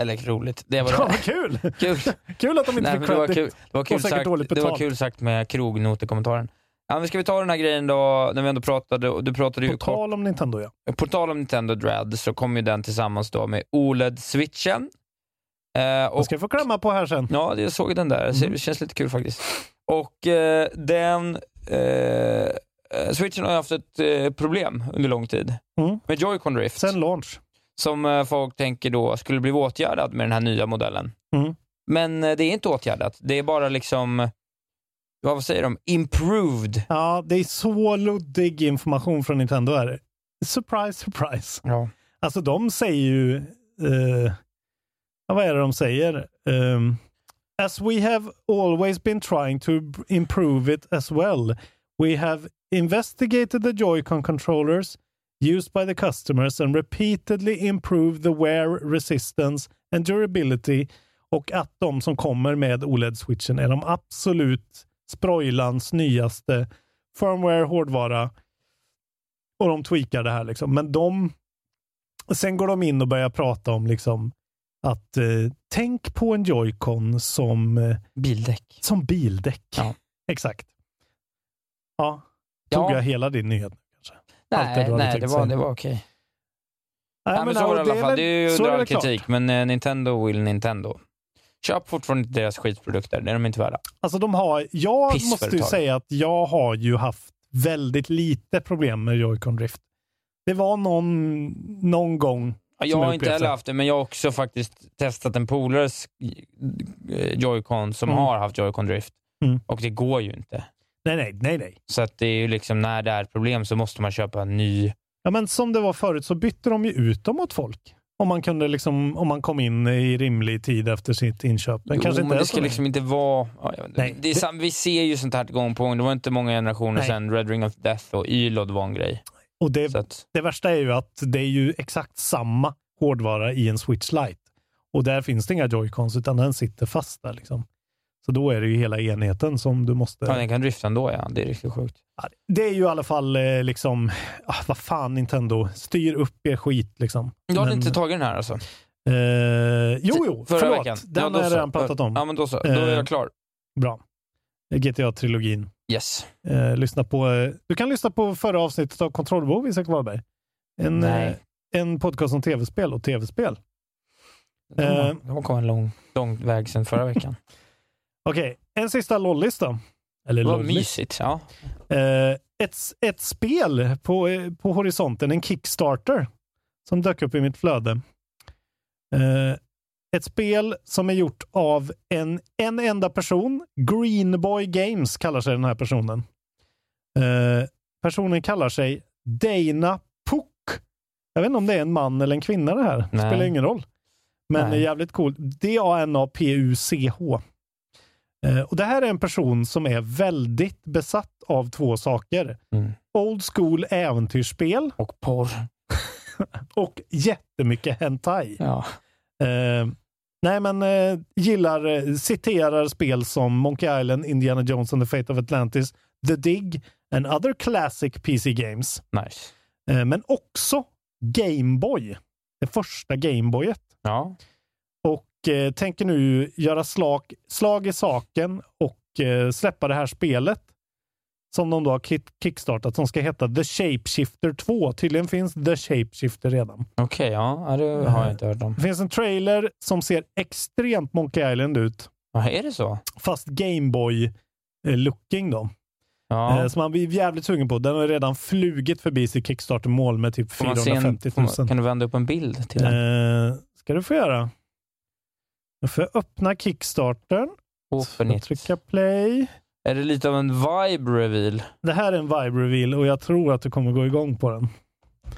eller roligt. Det var Ja, det. vad kul! (laughs) Kul. Kul att de inte Nej, fick det, var kul, det, var kul sagt, det var kul sagt med krognot i kommentaren. Ja, men ska vi ta den här grejen då, när vi ändå pratade, du pratade ju På kort, tal om Nintendo, ja. på tal om Nintendo Dread så kom ju den tillsammans då med OLED-switchen. Eh, Jag och, ska få klämma på här sen. ja, jag såg den där, Mm. det känns lite kul faktiskt. Och eh, den eh, switchen har haft ett eh, problem under lång tid Mm. med Joy-Con Drift. Sen launch. som eh, folk tänker då skulle bli åtgärdad med den här nya modellen. Mm. Men eh, det är inte åtgärdat. Det är bara liksom, vad säger de, improved. Ja, det är så luddig information från Nintendo här. Surprise, surprise. Ja. Alltså de säger ju, eh, vad är det de säger? Ehm, as we have always been trying to improve it as well, we have investigated the Joy-Con controllers used by the customers and repeatedly improved the wear resistance and durability och att de som kommer med OLED-switchen är de absolut sprojlans nyaste firmware, hårdvara och de tweakar det här liksom. Men de Sen går de in och börjar prata om liksom att eh, tänk på en Joy-Con som, eh, Bildäck. som bildäck. Ja. Exakt. Ja, tog Ja. jag hela din nyhet? Kanske? Allt det Nej, nej det, var, det var okej. Nej, Nej, men så var det i alla fall. Det är ju under är det klart. kritik, men eh, Nintendo will Nintendo. Köp fortfarande inte deras skitprodukter, det är de inte värda. Alltså de har, jag måste ju säga att jag har ju haft väldigt lite problem med Joy-Con Drift. Det var någon, någon gång Ja, Jag har inte heller haft det, men jag har också faktiskt testat en polares eh, Joy-Con som Mm. har haft Joy-Con Drift. Mm. Och det går ju inte. Nej, nej, nej, nej. Så att det är ju liksom, när det är ett problem så måste man köpa en ny. Ja, men som det var förut så bytte de ju ut dem åt folk. Om man kunde liksom, om man kom in i rimlig tid efter sitt inköp. Men Jo, kanske inte men det ska liksom inte vara... Ja. Nej, det är sam, vi ser ju sånt här gång på gång. Det var inte många generationer Nej. sedan Red Ring of Death och Ylod var en grej. Och det, att, det värsta är ju att det är ju exakt samma hårdvara i en Switch Lite. Och där finns det inga joycons utan den sitter fast där. Liksom. Så då är det ju hela enheten som du måste... ja, den kan drifta ändå, ja. Det är riktigt sjukt. Det är ju i alla fall eh, liksom, ah, vad fan Nintendo, styr upp er skit liksom. Du har Men, inte tagit den här alltså? Eh, jo, jo, Förra förlåt. veckan? Den Ja, har jag redan pratat om. Ja, men då så. Då är Eh, jag klar. Bra. GTA-trilogin. Yes. Eh, lyssna på, eh, du kan lyssna på förra avsnittet av Kontrollbehov, Isak Wahlberg. En, Nej. eh, en podcast om tv-spel och tv-spel. Det Eh. var- det var en lång, lång väg sedan förra veckan. (laughs) Okej, en sista lollis då. Eller var lollis. mysigt. Ja. Eh, ett, ett spel på, på horisonten, en Kickstarter, som dök upp i mitt flöde. Eh, ett spel som är gjort av en, en enda person. Greenboy Games kallar sig den här personen. Eh, personen kallar sig Dana Puck. Jag vet inte om det är en man eller en kvinna det här. Nej. Spelar ingen roll. Men Nej. är jävligt cool. D-A-N-A-P-U-C-H. Eh, och det här är en person som är väldigt besatt av två saker. Mm. Old school äventyrsspel Och porr. (laughs) och jättemycket hentai. Ja. Eh, nej, men eh, gillar, eh, citerar spel som Monkey Island, Indiana Jones and the Fate of Atlantis, The Dig and other classic PC games. Nice. Eh, men också Gameboy. Det första Gameboyet. Ja. Eh, tänker nu göra slag, slag i saken och eh, släppa det här spelet som de då har kick- kickstartat som ska heta The Shapeshifter 2. Tydligen finns The Shapeshifter redan. Okej, ja. ja. Det har jag inte hört om. Det finns en trailer som ser extremt Monkey Island ut, Ja, är det så? fast Gameboy-looking då. Ja. Eh, som man blir jävligt sugen på. Den har redan flugit förbi sitt Kickstarter-mål med typ Får man se en, 450 får 000. man, kan du vända upp en bild till den? Eh, ska du få göra. Jag får öppna Kickstartern. Open it. trycka play. Är det lite av en vibe reveal? Det här är en vibe reveal och jag tror att du kommer gå igång på den.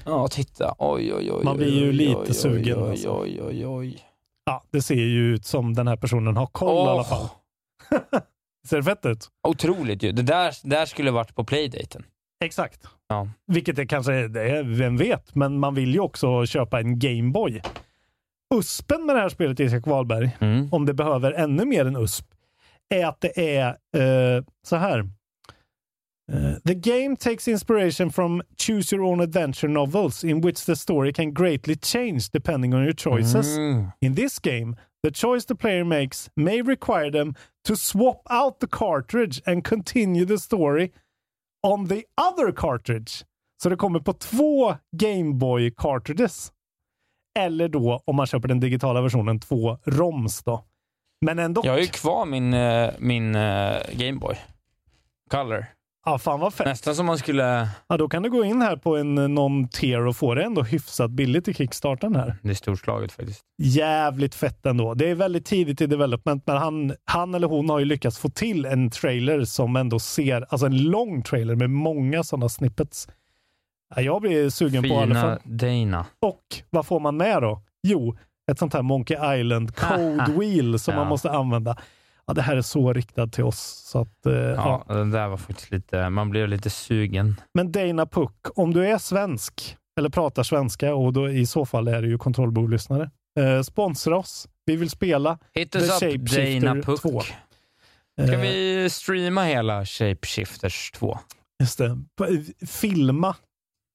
Ja, titta. Oj, oj, oj. Man blir ju oj, lite oj, sugen, Oj, alltså. oj, oj, oj. Ja, det ser ju ut som den här personen har koll i Åh. alla fall. (laughs) Ser det fett ut? Otroligt ju. Det där, där skulle varit på playdaten. Exakt. Ja. Vilket det kanske är, vem vet, men man vill ju också köpa en Gameboy. USPen med det här spelet, Isak Wahlberg, Mm. om det behöver ännu mer än USP, är att det är eh, så här. Eh, the game takes inspiration from choose your own adventure novels in which the story can greatly change depending on your choices. Mm. In this game, the choice the player makes may require them to swap out the cartridge and continue the story on the other cartridge. Så det kommer på två Gameboy cartridges. Eller då, om man köper den digitala versionen, två ROMs då. Men ändå. Jag har ju kvar min, eh, min eh, Gameboy. Color. Ja, fan vad fett. Nästan som man skulle... Ja, då kan du gå in här på en eh, någon tier och få det ändå hyfsat billigt i Kickstarten här. Det är storslaget faktiskt. Jävligt fett ändå. Det är väldigt tidigt i development, men han, han eller hon har ju lyckats få till en trailer som ändå ser, alltså en lång trailer med många sådana snippets. Ja, jag blir sugen på i alla fall. Fina Dana. Och vad får man med då? Jo, ett sånt här Monkey Island (laughs) Code Wheel som Ja. man måste använda. Ja, det här är så riktat till oss. Så att, eh, ja. Ja, den där var faktiskt lite... Man blev lite sugen. Men Dana Puck, om du är svensk eller pratar svenska och då i så fall är du ju kontrollbordlyssnare. Eh, sponsra oss. Vi vill spela. Hit The us up Dana Puck. 2. Ska Eh, vi streama hela Shapeshifters 2? Just det. Filma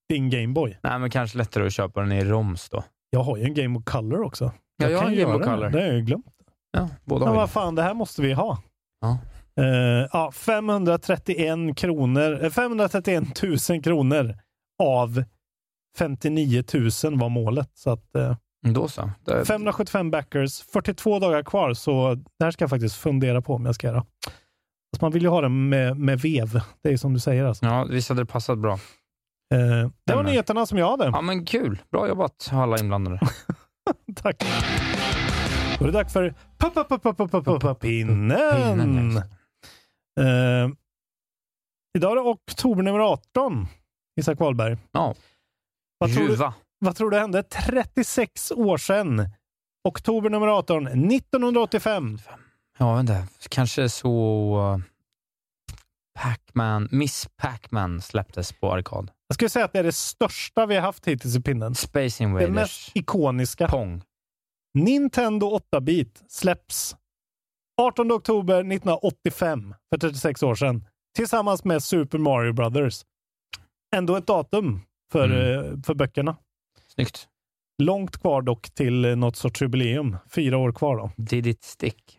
din Gameboy. Nej, men kanske lättare att köpa den i ROMs då. Jag har ju en Game of Color också. Ja, jag har kan en Game of. Color. Det har jag ju glömt. Ja, båda Men vad fan, det här måste vi ha. Ja. Eh, ja, 531 kronor, eh, 531 000 kronor av 59 000 var målet. Så att, eh, Då så. Det, 575 backers, 42 dagar kvar, så det här ska jag faktiskt fundera på om jag ska göra. Fast man vill ju ha den med, med vev. Det är som du säger. Alltså. ja, visst hade det passat bra. Eh, det var nyheterna som jag hade. Ja, men kul. Bra jobbat alla inblandade. (laughs) Tack. Då är det dags för pinnen. Eh, idag är det oktober nummer 18, Isak Wahlberg. Ja. Vad tror, du, vad tror du hände 36 år sedan? Oktober nummer 18, 1985. Ja, inte. Kanske så... uh, Pac-Man, Miss Pac-Man släpptes på arkad. Jag skulle säga att det är det största vi har haft hittills i pinnen. Space Det Invaders. mest ikoniska. Pong. Nintendo 8-bit släpps 18 oktober 1985, för 36 år sedan, tillsammans med Super Mario Brothers. Ändå ett datum för, Mm. eh, för böckerna. Snyggt. Långt kvar dock till eh, något sorts jubileum. Fyra år kvar då. Did it stick?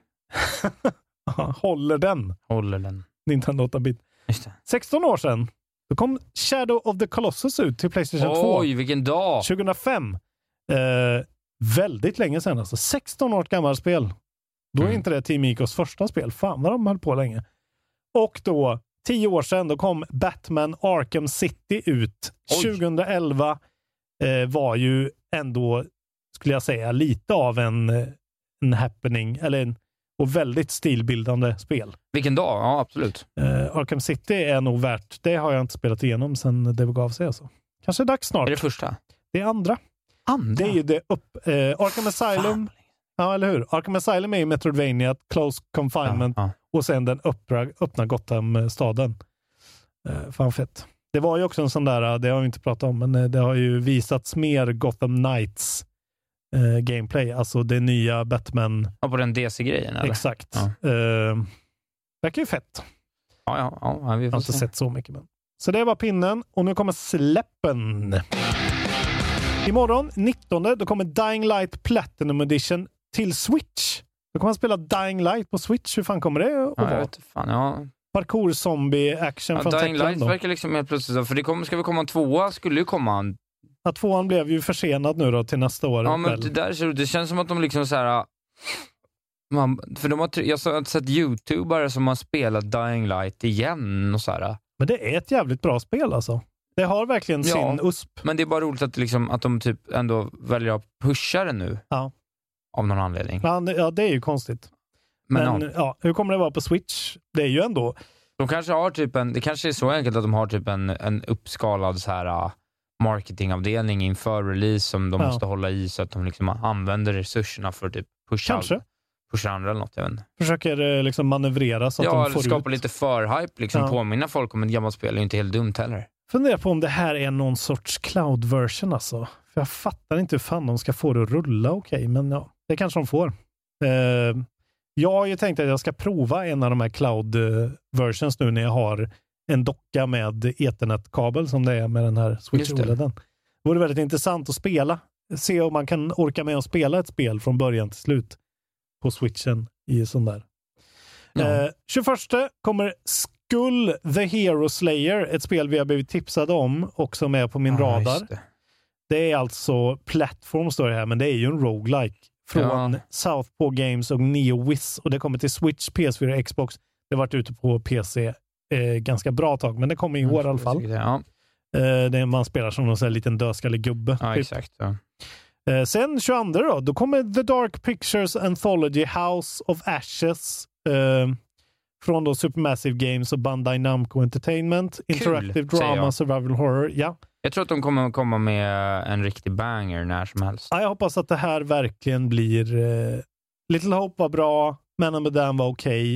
(laughs) Håller den, Håller den. Nintendo 8-bit. Just det. 16 år sedan, då kom Shadow of the Colossus ut till Playstation 2. Oj, vilken dag! 2005. Eh, väldigt länge sedan alltså. 16 år gammalt spel. Då är Mm. inte det Team Icos första spel. Fan vad de höll på länge. Och då, 10 år sedan, då kom Batman Arkham City ut. Oj. 2011 eh, var ju ändå, skulle jag säga, lite av en, eh, en happening, eller en, och väldigt stilbildande spel. Vilken dag? Ja, absolut. Eh, Arkham City är nog värt, det har jag inte spelat igenom sedan det begav sig. Alltså. Kanske dags snart. Är det första? Det är andra. Andra? Det är ju det upp... Eh, Arkham Asylum, ja eller hur? Arkham Asylum är ju Metroidvania, Close Confinement Ja, och sen den öppna, öppna Gotham-staden. Eh, fan fett. Det var ju också en sån där, det har vi inte pratat om, men eh, det har ju visats mer Gotham Knights eh, gameplay, alltså det nya Batman. ja, på den DC-grejen? Exakt. Ja. Eh, verkar ju fett. Ja, ja, ja, vi Jag får har inte se. sett så mycket. Men. Så det var pinnen och nu kommer släppen. Imorgon, 19, då kommer Dying Light Platinum Edition till Switch. Då kommer man spela Dying Light på Switch. Hur fan kommer det att Ja, jag vara? fan, ja. Parkour, zombie, action ja från Dying Techland. Light då. verkar liksom helt plötsligt för det kommer, ska väl komma en tvåa, skulle ju komma en Att tvåan blev ju försenad nu då till nästa år. Ja, men det, där, det känns som att de liksom så här. Man, för de har, jag har sett youtubare som har spelat Dying Light igen och så här. Men det är ett jävligt bra spel alltså. Det har verkligen Ja. sin USP. Men det är bara roligt att, liksom, att de typ ändå väljer att pusha det nu. Ja. Av någon anledning. Ja, det- ja, det är ju konstigt. Men, Men, ja, ja. hur kommer det vara på Switch? Det är ju ändå... de kanske har typ en, det kanske är så enkelt att de har typ en, en uppskalad så här marketingavdelning inför release som de Ja. måste hålla i så att de liksom använder resurserna för att typ pusha, Kanske. pusha andra eller något. Jag vet inte. Försöker eh, liksom manövrera så att Ja, de får skapa ut... lite för-hype, liksom Ja. påminna folk om ett gammalt spel är inte helt dumt heller. Funderar på om det här är någon sorts cloud version alltså. För jag fattar inte hur fan de ska få det att rulla okej, men ja, det kanske de får. Eh, jag har ju tänkt att jag ska prova en av de här cloud eh, versions nu när jag har en docka med ethernet-kabel som det är med den här Switch. OLEDen. Det vore väldigt intressant att spela. Se om man kan orka med att spela ett spel från början till slut på switchen i sån där. Ja. Eh, 21 kommer Skull the Hero Slayer, ett spel vi har blivit tipsade om och som är på min Ja, radar. det. Det är alltså Platform står det här, men det är ju en roguelike från Ja. Southpaw Games och NeoWiz och det kommer till Switch, PS4 och Xbox. Det har varit ute på PC eh, ganska bra tag, men det kommer i år i alla fall. Ja, Eh, man spelar som någon sån här liten dödskallig gubbe. ja typ. exakt. Ja. Eh, sen 22 då, då kommer The Dark Pictures Anthology House of Ashes eh, från då Supermassive Games och Bandai Namco Entertainment. Interactive Drama. Survival Horror. Ja. Jag tror att de kommer komma med en riktig banger när som helst. ja, jag hoppas att det här verkligen blir... Eh, Little Hope var bra, Men of Medan var okej. Hej,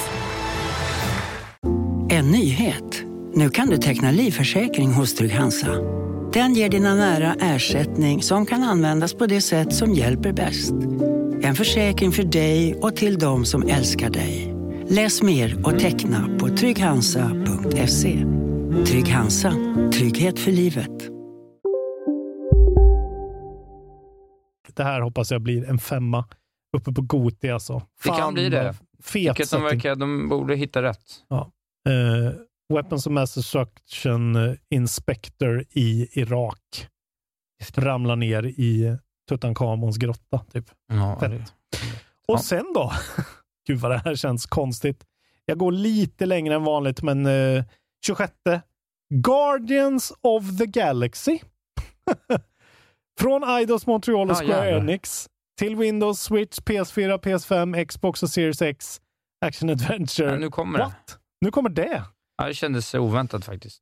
En nyhet. Nu kan du teckna livförsäkring hos Trygg-Hansa. Den ger dina nära ersättning som kan användas på det sätt som hjälper bäst. En försäkring för dig och till de som älskar dig. Läs mer och teckna på trygghansa.se. Trygg Hansa. Trygghet för livet. Det här hoppas jag blir en femma uppe på Goti alltså. Det kan bli det. Fet de, verkar, de borde hitta rätt. Eh, Weapons of Mass Destruction eh, Inspector i Irak. Ramlar ner i Tutankhamons grotta. Typ. Ja, det- Och Ja. sen då? (laughs) Gud vad det här känns konstigt. Jag går lite längre än vanligt, men eh, 26. Guardians of the Galaxy. (laughs) Från Eidos Montreal och Ah, Square jävlar. Enix till Windows, Switch, PS4, PS5, Xbox och Series X. Action Adventure. Ja, nu kommer det. What? Nu kommer det. Ja, det kändes oväntat faktiskt.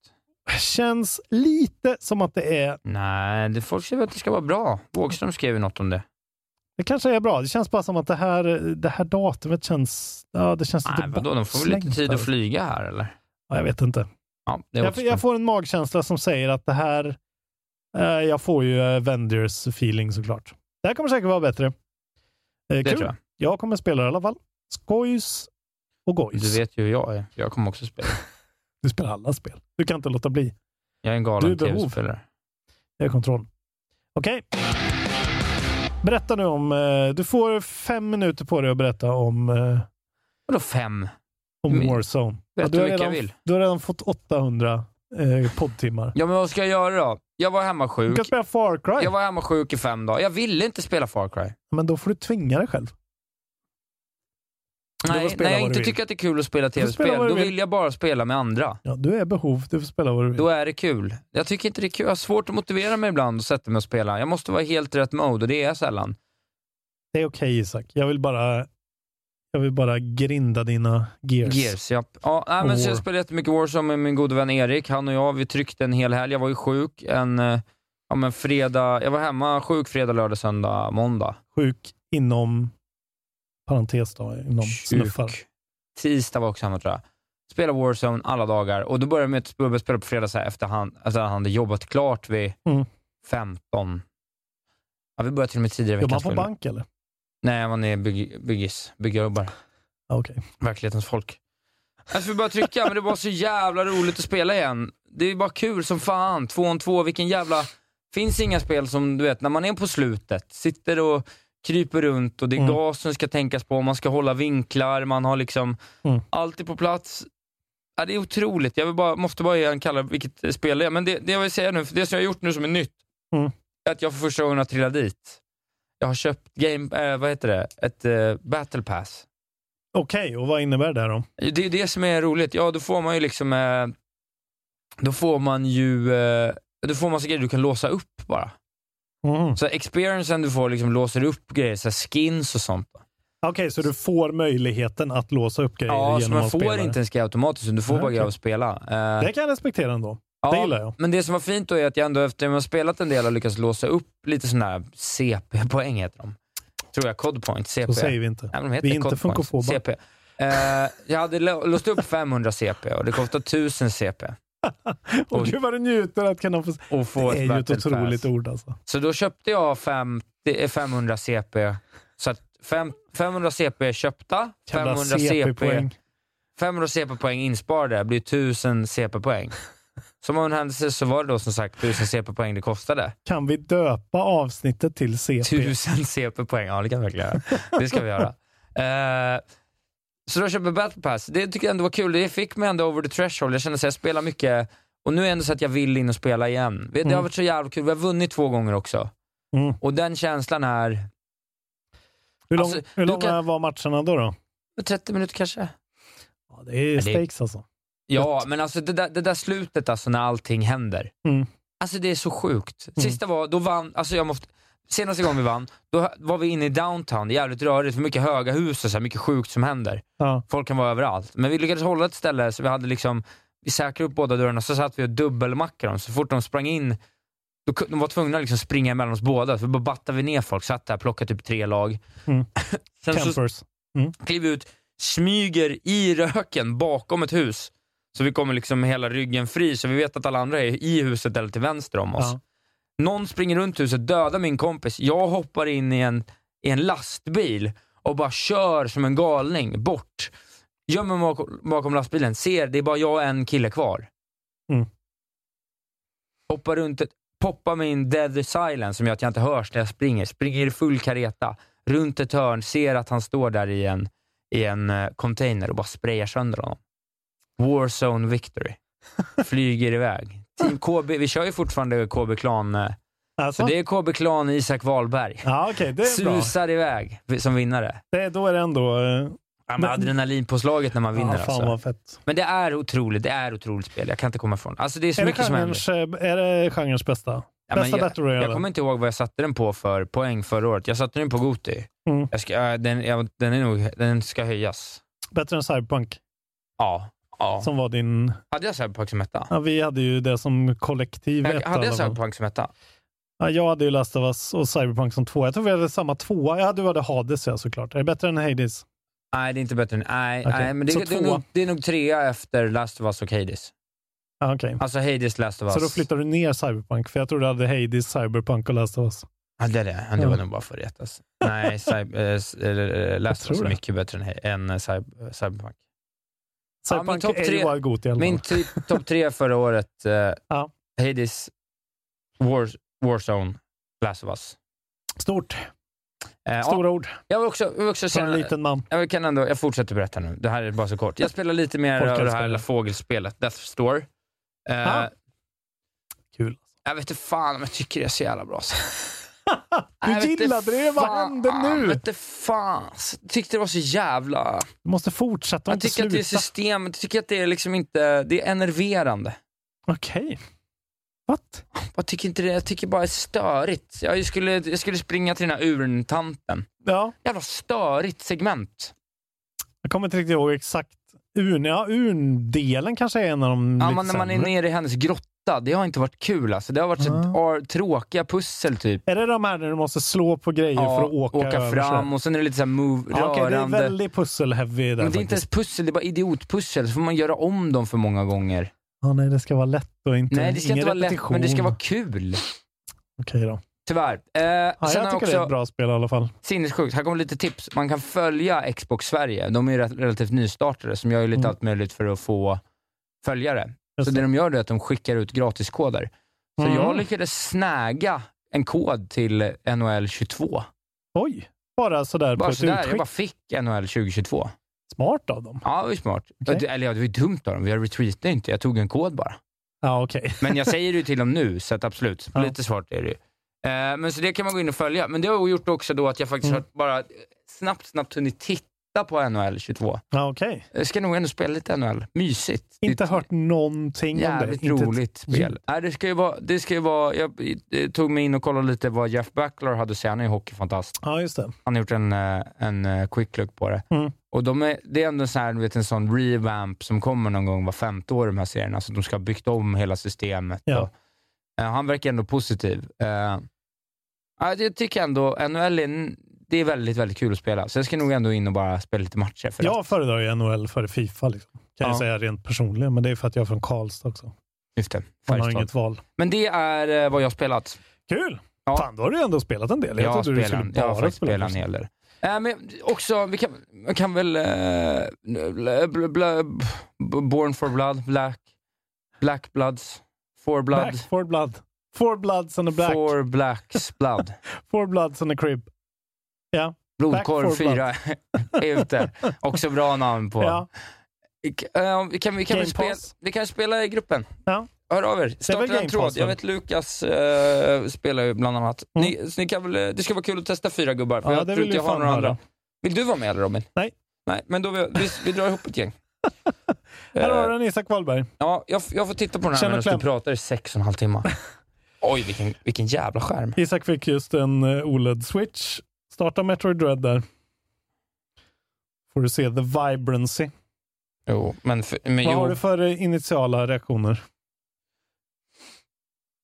Känns lite som att det är... Nej, det, folk säger att det ska vara bra. Wågström skrev ju något om det. Det kanske är bra. Det känns bara som att det här, det här datumet känns... Ja, det känns lite Nej, vadå, de får väl lite tid att flyga här eller? Ja, jag vet inte. Ja, Jag, jag får en magkänsla som säger att det här... Eh, jag får ju Avengers feeling såklart. Det här kommer säkert vara bättre. Eh, Det kul. tror jag. Jag kommer spela det i alla fall. Skojs och gojs. Du vet ju hur jag är. Jag kommer också spela. (laughs) Du spelar alla spel. Du kan inte låta bli. Jag är en Du galen tv-spelare. Det är kontroll. Okej. Berätta nu om... Eh, du får fem minuter på dig att berätta om, eh, Vadå fem? om Warzone. Vet du, har jag redan, vill? du har redan fått 800 eh, poddtimmar. Ja, men vad ska jag göra då? Jag var hemma Du sjuk. kan spela Far Cry. Jag var hemma sjuk i fem dagar. Jag ville inte spela Far Cry. Men då får du tvinga dig själv. Nej, när jag inte tycker att det är kul att spela tv-spel, då vill. vill jag bara spela med andra. Ja, du är behov. Du får spela vad du vill. Då är det kul. Jag tycker inte det är kul. Jag har svårt att motivera mig ibland och sätta mig och spela. Jag måste vara helt rätt mode och det är jag sällan. Det är okej Isak. Jag vill bara... Jag vill bara grinda dina gears. Gears, ja. ja nej, men så jag spelar jättemycket Warzone med min gode vän Erik. Han och jag, vi tryckte en hel helg. Jag var ju sjuk en eh, ja, men fredag. Jag var hemma sjuk fredag, lördag, söndag, måndag. Sjuk inom... Parentes då. Inom snuffar. Sjuk. Tisdag var också hemma tror jag. Spelade Warzone alla dagar och då började jag med att börja spela på fredag så här, efter han, alltså han hade jobbat klart vid Mm. 15. Ja, vi började till och med tidigare Jobbar han på spela. bank eller? Nej, man är bygg, byggis, byggjobbar. Okej. Verklighetens folk. Alltså vi bara trycka, men det var så jävla roligt att spela igen. Det är bara kul som fan. Två on två, vilken jävla... Finns inga spel som, du vet, när man är på slutet, sitter och kryper runt och det är Mm. gasen ska tänkas på, man ska hålla vinklar, man har liksom Mm. allt är på plats. Ja, det är otroligt. Jag bara, måste bara ge en kalla vilket spel det är. Men det, det jag vill säga nu, för det som jag har gjort nu som är nytt, Mm. är att jag för första gången har trillat dit. Jag har köpt game, eh, vad heter det, ett eh, battle pass. Okej, och vad innebär det då? Det är det som är roligt. Ja, då får man ju liksom... Eh, då får man ju... Då får man så grejer du kan låsa upp bara. Mm. Så experiencen du får liksom låser upp grejer, så skins och sånt. Okej, så du får möjligheten att låsa upp grejer Ja, så genom man att får spela inte ens grejer automatiskt, du får Nej, bara grejer okej. av att spela. Eh, Det kan jag respektera ändå. ja, det gillar jag. Men det som var fint då är att jag ändå efter att jag spelat en del har lyckats låsa upp lite sådana här CP-poäng heter de. Tror jag, code point, CP. Så säger vi inte. Men de heter Vi är inte funkofoba. CP. Eh, jag hade lå- låst upp 500 CP och det kostade 1000 CP. (laughs) Och gud vad du njuter att kunna få... Och få Det är ju ett otroligt ord alltså. Så då köpte jag fem, det är 500 CP. Så att fem, 500 CP är köpta, Jävla 500 CP, CP-poäng. 500 CP-poäng insparade blir 1000 CP-poäng. (laughs) Som av en händelse så var det då som sagt 1000 CP-poäng det kostade. Kan vi döpa avsnittet till CP? 1000 CP-poäng, ja det kan vi verkligen göra. Det ska vi göra. (laughs) Eh, så då köpte jag Battle Pass. Det tycker jag ändå var kul. Det fick mig ändå over the threshold. Jag kände att jag spelar mycket och nu är det ändå så att jag vill in och spela igen. Det har Mm. varit så jävla kul. Vi har vunnit två gånger också. Mm. Och den känslan är Hur, lång, Alltså, hur långa kan- var matcherna då? då? 30 minuter kanske. Ja, det är det- stakes alltså. Ja, men alltså det där, det där slutet alltså när allting händer. Mm. Alltså det är så sjukt. Sista var, då vann, alltså jag måste, senaste gången vi vann, då var vi inne i downtown, det är jävligt rörigt, för mycket höga hus och så här, mycket sjukt som händer. Ja. Folk kan vara överallt. Men vi lyckades hålla ett ställe så vi hade liksom, vi säkrade upp båda dörrarna, så satt vi och dubbelmackade dem. Så fort de sprang in, då, de var tvungna att liksom springa emellan oss båda, så bara battade vi ner folk, satt där, plockade typ tre lag. Mm. (laughs) Sen så Campers. Mm. kliver vi ut, smyger i röken bakom ett hus. Så vi kommer liksom med hela ryggen fri, så vi vet att alla andra är i huset eller till vänster om oss. Ja. Någon springer runt huset, dödar min kompis. Jag hoppar in i en, i en lastbil och bara kör som en galning bort. Gömmer mig bakom, bakom lastbilen, ser det är bara jag och en kille kvar. Mm. Hoppar runt, ett, poppar min dead silence som gör att jag inte hörs när jag springer. Springer i full kareta, runt ett hörn, ser att han står där i en, i en eh, container och bara sprayar sönder honom. Warzone victory. (laughs) Flyger iväg. Team KB, vi kör ju fortfarande KB Klan. eh, Alltså? Så det är KB Klan Isak Wahlberg. Ja, okej, det är bra. Susar iväg som vinnare. Det, då är det ändå... eh, Ja, men adrenalinpåslaget när man vinner ja, fan alltså. Men det är otroligt, det är otroligt spel. Jag kan inte komma ifrån. Alltså det är så Är mycket som händer. genrens, eh, är det genrens bästa? Ja, bästa jag, Battle Royale? jag kommer inte ihåg vad jag satte den på för poäng förra året. Jag satte den på Goti. Mm. Jag ska, den, ja, den, är nog, den ska höjas. Bättre än Cyberpunk, Ja. Ja. som var din... Hade jag Cyberpunk som etta? Ja, vi hade ju det som kollektiv Jag, etta hade jag. Cyberpunk som etta? Ja, jag hade ju Last of Us och Cyberpunk som tvåa. Jag tror vi hade samma tvåa. Ja, du hade Hades ja, såklart. Är det bättre än Hades? Nej, det är inte bättre än... Nej, Okej, nej men det, det, är nog, det är nog trea efter Last of Us och Hades. Ja, okej. Alltså Hades, Last of Us. Så då flyttar du ner Cyberpunk? För jag tror du hade Hades, Cyberpunk och Last of Us. Ja, det är det. Ja, det Ja. var nog bara för att retas. Nej, cyber, äh, s- eller, Last of Us är mycket bättre än, än eh, cyber, eh, Cyberpunk. Ja, är tre- ju bara god i alla Min typ- topp tre förra året, eh, Ja. Hades, War, Warzone, Last of Us. Stort. Eh, Stora ja, ord. jag vill också, jag vill också För en säga, liten man. jag, kan ändå, jag fortsätter berätta nu. Det här är bara så kort. Jag spelar lite mer av det här fågelspelet, Death Store. Eh. Kul. Jag vet inte fan om jag tycker det är så jävla bra. (laughs) Du gillade det, vad hände nu? Jag vet inte fan. Tyckte det var så jävla... Du måste fortsätta Jag tycker att det är sluta. system, jag tycker att det är liksom inte, det är enerverande. Okej. What? (laughs) Jag tycker inte det, jag tycker bara det är störigt. Jag skulle, jag skulle springa till den här urntanten. Ja, Jävla störigt segment. jag kommer inte riktigt ihåg exakt. Urn, ja, urndelen kanske är en av de Ja, men när man är nere i hennes grotta, det har inte varit kul alltså. Det har varit så Ah. ar- tråkiga pussel typ. Är det de här där du måste slå på grejer för att åka, över fram och sen är det lite så här move, Ja, okej, det är rörande. väldigt pussel-heavy där men det är inte ens pussel, det är bara idiotpussel. Så får man göra om dem för många gånger. Ja, nej, det ska vara lätt och inte Nej, det ska inte vara lätt, repetition. men det ska vara kul. Okej då. Tyvärr. Eh, Ja, jag tycker också, det är ett bra spel i alla fall. Sinnessjukt. Här kommer lite tips. Man kan följa Xbox Sverige. De är ju relativt nystartade, som gör ju lite Mm. allt möjligt för att få följare. Just så det. de gör är att de skickar ut gratiskoder. Så Mm. jag lyckades snäga en kod till NHL 22. Oj, bara sådär Bara på ett sådär, jag utskick. bara fick NHL 2022. Smart av dem. Ja, det var smart. Det- Eller ja, det var ju dumt av dem. Jag retweetade inte, jag tog en kod bara. Ja, okej. (laughs) Men jag säger det ju till dem nu, så att absolut, Ja. lite svårt är det ju. Eh, men så det kan man gå in och följa. Men det har gjort också då att jag faktiskt Mm. har bara snabbt, snabbt hunnit titta på NHL 22. Ja, okej. Jag ska nog ändå spela lite NHL. Mysigt. Inte det hört någonting om det. Jävligt Inte roligt spel. Nej, det ska ju vara, det ska ju vara, jag eh, tog mig in och kollade lite vad Jeff Backler hade att säga. Han är ju hockeyfantast. Ja, just det. Han har gjort en, eh, en eh, quick look på det. Mm. Och de är, det är ändå så här, vet, en sån revamp som kommer någon gång var femte år i de här serierna. Så de ska ha byggt om hela systemet. Ja. Och, han verkar ändå positiv. Uh, jag tycker ändå, NHL är, det är väldigt, väldigt kul att spela. Så jag ska nog ändå in och bara spela lite matcher. För Jag föredrar ju NHL före Fifa, liksom. kan Ja. jag säga rent personligen. Men det är för att jag är från Karlstad också. Just det, Man har inget val. Men det är eh, vad jag har spelat. Kul! Ja. Fan, då har du ändå spelat en del. Jag har, trodde du skulle jag har bara spela en hel del. Äh, men också, vi kan, kan väl... bl, bl, bl, b- Born for Blood, Black, Black Bloods, For Blood, Black, four blood. Four bloods and a black. For Blacks Blood. (laughs) Four bloods and a crib. Ja. Blodkorv Back for 4 är ute. Också bra namn på. ja. Eh, vi, kan, vi, kan väl spela, vi kan spela i gruppen. Ja. Hör av er. Starta en tråd. Jag vet Lukas eh, spelar ju bland annat. Mm. Ni, ni kan väl, det ska vara kul att testa fyra gubbar. För Ja, jag tror inte vi jag har några andra. Vill du vara med eller Robin? Nej. Nej, men då vi, vi, vi drar ihop ett gäng. (laughs) Här har Eh, du en Isak Wahlberg. Ja, jag, jag får titta på den här Känn och medan du pratar i sex och en halv timme. (laughs) Oj, vilken, vilken jävla skärm. Isak fick just en eh, OLED-switch. Starta Metroid Dread där. Får du se the vibrancy. Jo, men, för, men Vad jo, har du för initiala reaktioner?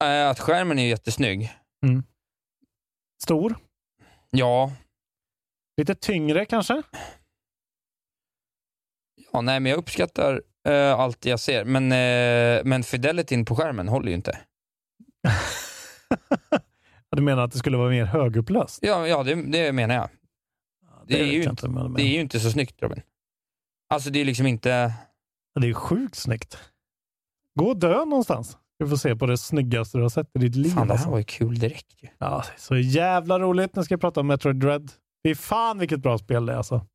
eh, att skärmen är jättesnygg. Stor? Ja, Lite tyngre kanske? ja nej, men jag uppskattar eh, allt jag ser. Men, eh, men fidelityn på skärmen håller ju inte. (laughs) Ja, du menar att det skulle vara mer högupplöst? Ja, ja det, det menar jag. Det, är vet ju inte, med det är ju inte så snyggt Robin. Alltså det är liksom inte... Det är sjukt snyggt. Gå och dö någonstans. Du får se på det snyggaste du har sett i ditt liv. Fan, det här var ju kul direkt ju. Ja, det är så jävla roligt. Nu ska jag prata om Metroid Dread. Det är fan vilket bra spel det är alltså.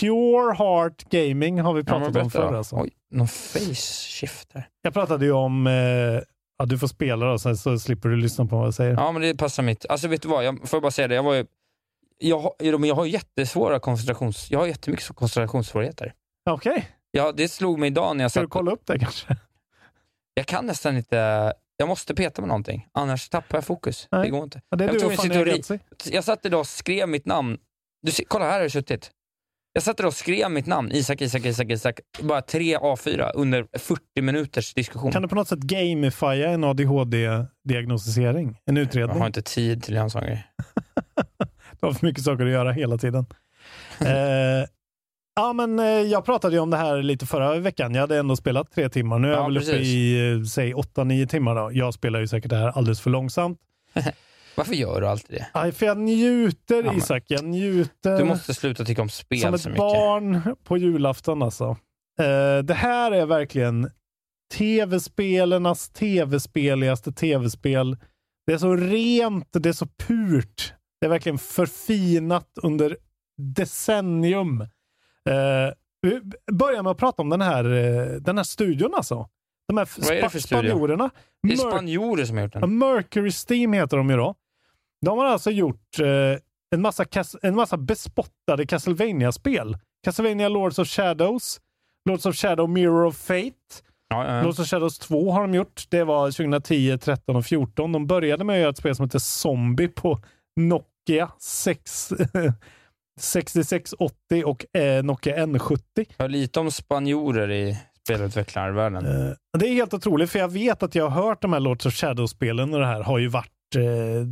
Pure Heart Gaming har vi Ja, pratat men om förr. Alltså. Oj, någon face shift där. Jag pratade ju om, eh, ja, du får spela då, sen så slipper du lyssna på vad jag säger. Ja, men det passar mitt. Alltså vet du vad, jag får bara säga det. Jag var ju... Jag, men jag har jättesvåra koncentrations... Jag har jättemycket koncentrationssvårigheter. Okej, Ja, det slog mig idag när jag ska du satt... kolla upp det kanske? (laughs) Jag kan nästan inte... Jag måste peta med någonting, annars tappar jag fokus. Nej. Det går inte. Ja, det är Jag du och ri-. Jag satt idag och skrev mitt namn. Du kolla, här har jag suttit. Jag satt idag och skrev mitt namn, Isak, Isak, Isak, Isak. Bara tre A4 under 40 minuters diskussion. Kan du på något sätt gamifia en ADHD-diagnostisering? En Jag utredning? har inte tid till en sån grej. (laughs) Du har för mycket saker att göra hela tiden. (laughs) eh, ja, men eh, jag pratade ju om det här lite förra veckan. Jag hade ändå spelat tre timmar. Nu är jag Ja, väl uppe precis. i, eh, säg åtta, nio timmar. Då. Jag spelar ju säkert det här alldeles för långsamt. (laughs) Varför gör du alltid det? Aj, för jag njuter, Ja, Isak. Jag njuter. Du måste sluta tycka om spel Som så ett mycket. barn på julafton alltså. Eh, det här är verkligen tv-spelarnas tv-speligaste tv-spel. Det är så rent, det är så purt. Det är verkligen förfinat under decennium. Eh, vi börjar med att prata om den här, eh, den här studion alltså. De här Vad är det för spa- spanjorerna. Det är spanjorer som har gjort den. Mercury Steam heter de ju då. De har alltså gjort eh, en, massa en massa bespottade Castlevania-spel. Castlevania Lords of Shadows, Lords of Shadow Mirror of Fate, Ja, ja, ja. Lords of Shadows 2 har de gjort. Det var 2010, 13 och 14. De började med att göra ett spel som heter Zombie på Nokia 6, 6680 (laughs) och eh, Nokia N70. Hör lite om spanjorer i spelutvecklarvärlden. Eh, Det är helt otroligt, för jag vet att jag har hört de här Lords of Shadow-spelen och det här har ju varit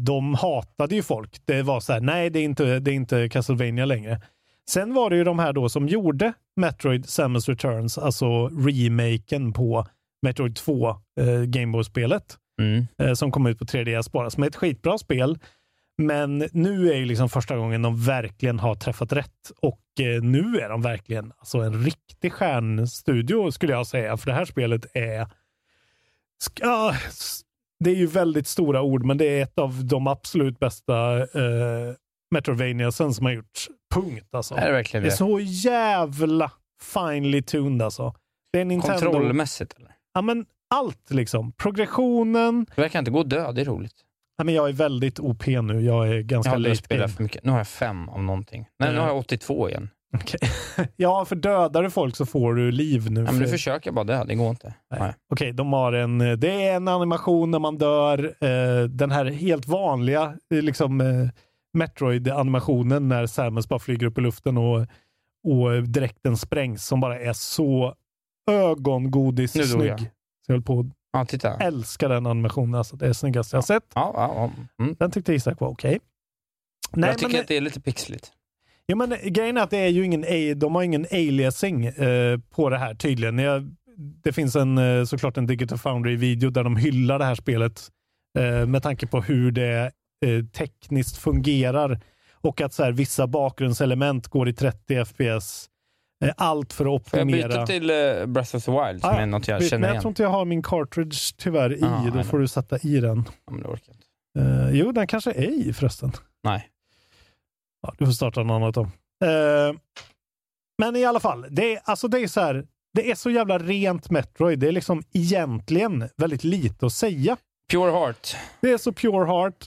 de hatade ju folk. Det var så här, nej det är inte, det är inte Castlevania längre. Sen var det ju de här då som gjorde Metroid Samus Returns, alltså remaken på Metroid 2 eh, Gameboy-spelet Mm. eh, som kom ut på 3DS bara, som är ett skitbra spel. Men nu är ju liksom första gången de verkligen har träffat rätt och eh, nu är de verkligen alltså en riktig stjärnstudio skulle jag säga, för det här spelet är ska, det är ju väldigt stora ord, men det är ett av de absolut bästa eh, Metrovaniasen som har gjorts. Punkt alltså. Är det verkligen Det är så jävla finely tuned alltså. Det är Nintendo. Kontrollmässigt eller? Ja, men allt liksom. Progressionen. Det verkar inte gå att dö, det är roligt. Ja, men jag är väldigt OP nu. Jag är ganska Jag har spelat för mycket. Nu har jag fem av någonting. Nej, nu Ja. har jag 82 igen. Okej. (laughs) Ja, för dödar du folk så får du liv nu. Ja, men för- nu försöker bara dö, det går inte. Okej, de har en, det är en animation när man dör. Eh, den här helt vanliga eh, liksom, eh, Metroid-animationen när Samus bara flyger upp i luften och, och dräkten sprängs som bara är så ögongodis Nu snygg. jag. Så jag höll på Ja, titta. älska den animationen. Alltså, det är snyggaste jag sett. Ja, ja. Mm. Den tyckte Isak var okej. Nej, jag tycker men- att det är lite pixligt. Ja, men grejen är att det är ju ingen, de har ingen aliasing eh, på det här tydligen. Jag, det finns en, eh, såklart en Digital Foundry-video där de hyllar det här spelet eh, med tanke på hur det eh, tekniskt fungerar och att så här, vissa bakgrundselement går i 30 FPS. Eh, allt för att Får jag optimera. byta till eh, Breath of the Wild, som Ja, är något jag byt, känner men jag igen? tror inte jag har min cartridge tyvärr i. Ah, Då nej, får du sätta i den. Ja, men det orkar inte. Eh, jo, den kanske är i förresten. Nej. Ja, du får starta någon annat om. Eh, men i alla fall, det är, alltså det är så här. Det är så jävla rent Metroid. Det är liksom egentligen väldigt lite att säga. Pure Heart. Det är så pure heart.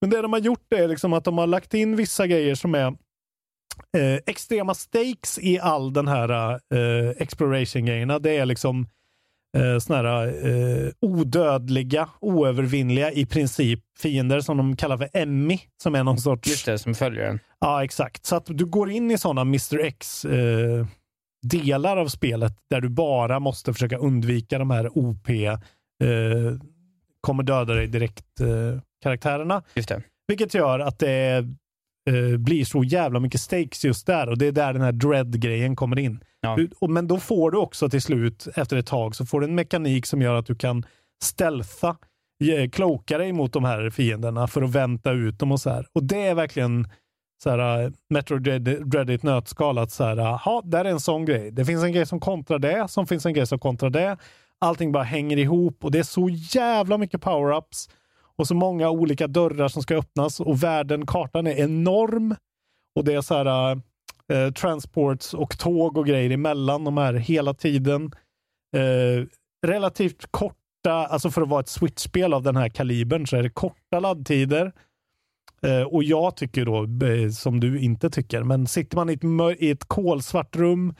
Men det de har gjort är liksom att de har lagt in vissa grejer som är eh, extrema stakes i all den här eh, exploration-grejerna. Det är liksom eh, såna här eh, odödliga, oövervinnliga i princip fiender som de kallar för Emmy, som är någon sorts... Just det, som följer den. Ja, exakt. Så att du går in i sådana Mr X eh, delar av spelet där du bara måste försöka undvika de här OP, eh, kommer döda dig direkt eh, karaktärerna. Vilket gör att det eh, blir så jävla mycket stakes just där och det är där den här dread-grejen kommer in. Ja. Du, och, men då får du också till slut, efter ett tag, så får du en mekanik som gör att du kan stealtha, eh, cloaka dig mot de här fienderna för att vänta ut dem och så här. Och det är verkligen så här, uh, Metro Dread, Dread i ett nötskal. Att så här, aha, där är en sån grej. Det finns en grej som kontrar det, som finns en grej som kontrar det. Allting bara hänger ihop och det är så jävla mycket power-ups och så många olika dörrar som ska öppnas och världen, kartan är enorm. Och det är så här eh, transports och tåg och grejer emellan de här hela tiden. Eh, relativt korta, alltså för att vara ett switch-spel av den här kalibern så är det korta laddtider. Eh, och jag tycker då, eh, som du inte tycker, men sitter man i ett, i ett kolsvart rum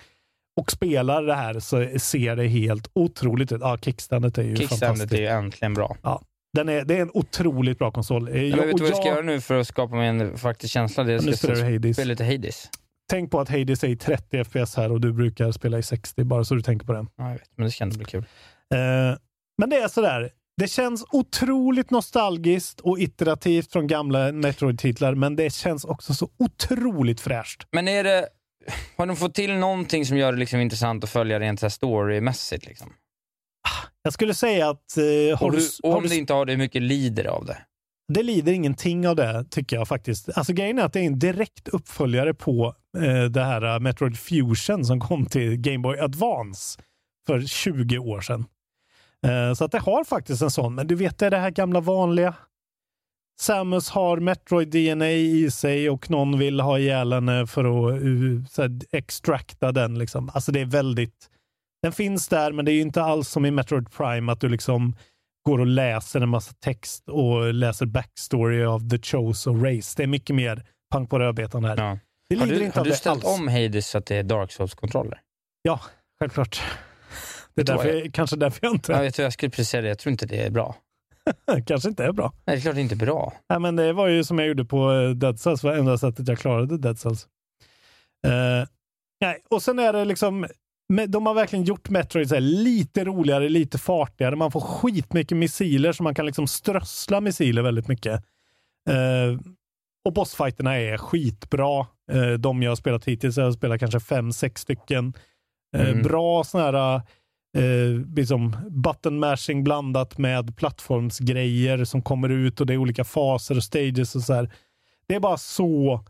och spelar det här så ser det helt otroligt ut. Ja, kickstandet är ju Kickstandet fantastiskt. är ju äntligen bra. Ja, den är, det är en otroligt bra konsol. Eh, Jag, jag- vet du vad jag ska jag- göra nu för att skapa mig en faktisk känsla? Det är Nu jag spelar du Hades. spela lite Hades. Tänk på att Hades är i 30 FPS här och du brukar spela i 60, bara så du tänker på det. Ja, jag vet, men det ska ändå bli kul. Eh, men det är sådär. Det känns otroligt nostalgiskt och iterativt från gamla Metroid-titlar, men det känns också så otroligt fräscht. Men är det, har de fått till någonting som gör det liksom intressant att följa rent storymässigt? Liksom? Jag skulle säga att... Eh, Och, du, och om du, det inte har det, hur mycket lider av det? det lider ingenting av det, tycker jag faktiskt. Alltså grejen är att det är en direkt uppföljare på eh, det här eh, Metroid Fusion som kom till Game Boy Advance för 20 år sedan. Eh, så att det har faktiskt en sån, men du vet, det är det här gamla vanliga Samus har Metroid-DNA i sig och någon vill ha ihjäl henne för att uh, så här, extracta den. Liksom. Alltså det är väldigt... Den finns där, men det är ju inte alls som i Metroid Prime att du liksom går och läser en massa text och läser backstory av The Chose och Race. Det är mycket mer pang på rödbetan här. Ja. Det Har du, inte har du ställt alls. om Hades så att det är Dark Souls-kontroller? Ja, självklart. (laughs) Det är du därför, jag- kanske därför jag inte... Jag, vet, vad, jag skulle precis säga det, jag tror inte det är bra. (laughs) kanske inte är bra. Nej, det är klart det inte är bra. Nej, men det var ju som jag gjorde på eh, Dead Cells, var enda sättet jag klarade Dead Cells. Eh, nej, och sen är det liksom, men de har verkligen gjort Metroid här, lite roligare, lite fartigare. Man får skitmycket missiler så man kan liksom strössla missiler väldigt mycket. Eh, och bossfighterna är skitbra. Eh, de jag har spelat hittills, jag har spelat kanske fem, sex stycken. Eh, Mm. Bra sådana här eh, liksom button mashing blandat med plattformsgrejer som kommer ut och det är olika faser och stages och så här. Det är bara så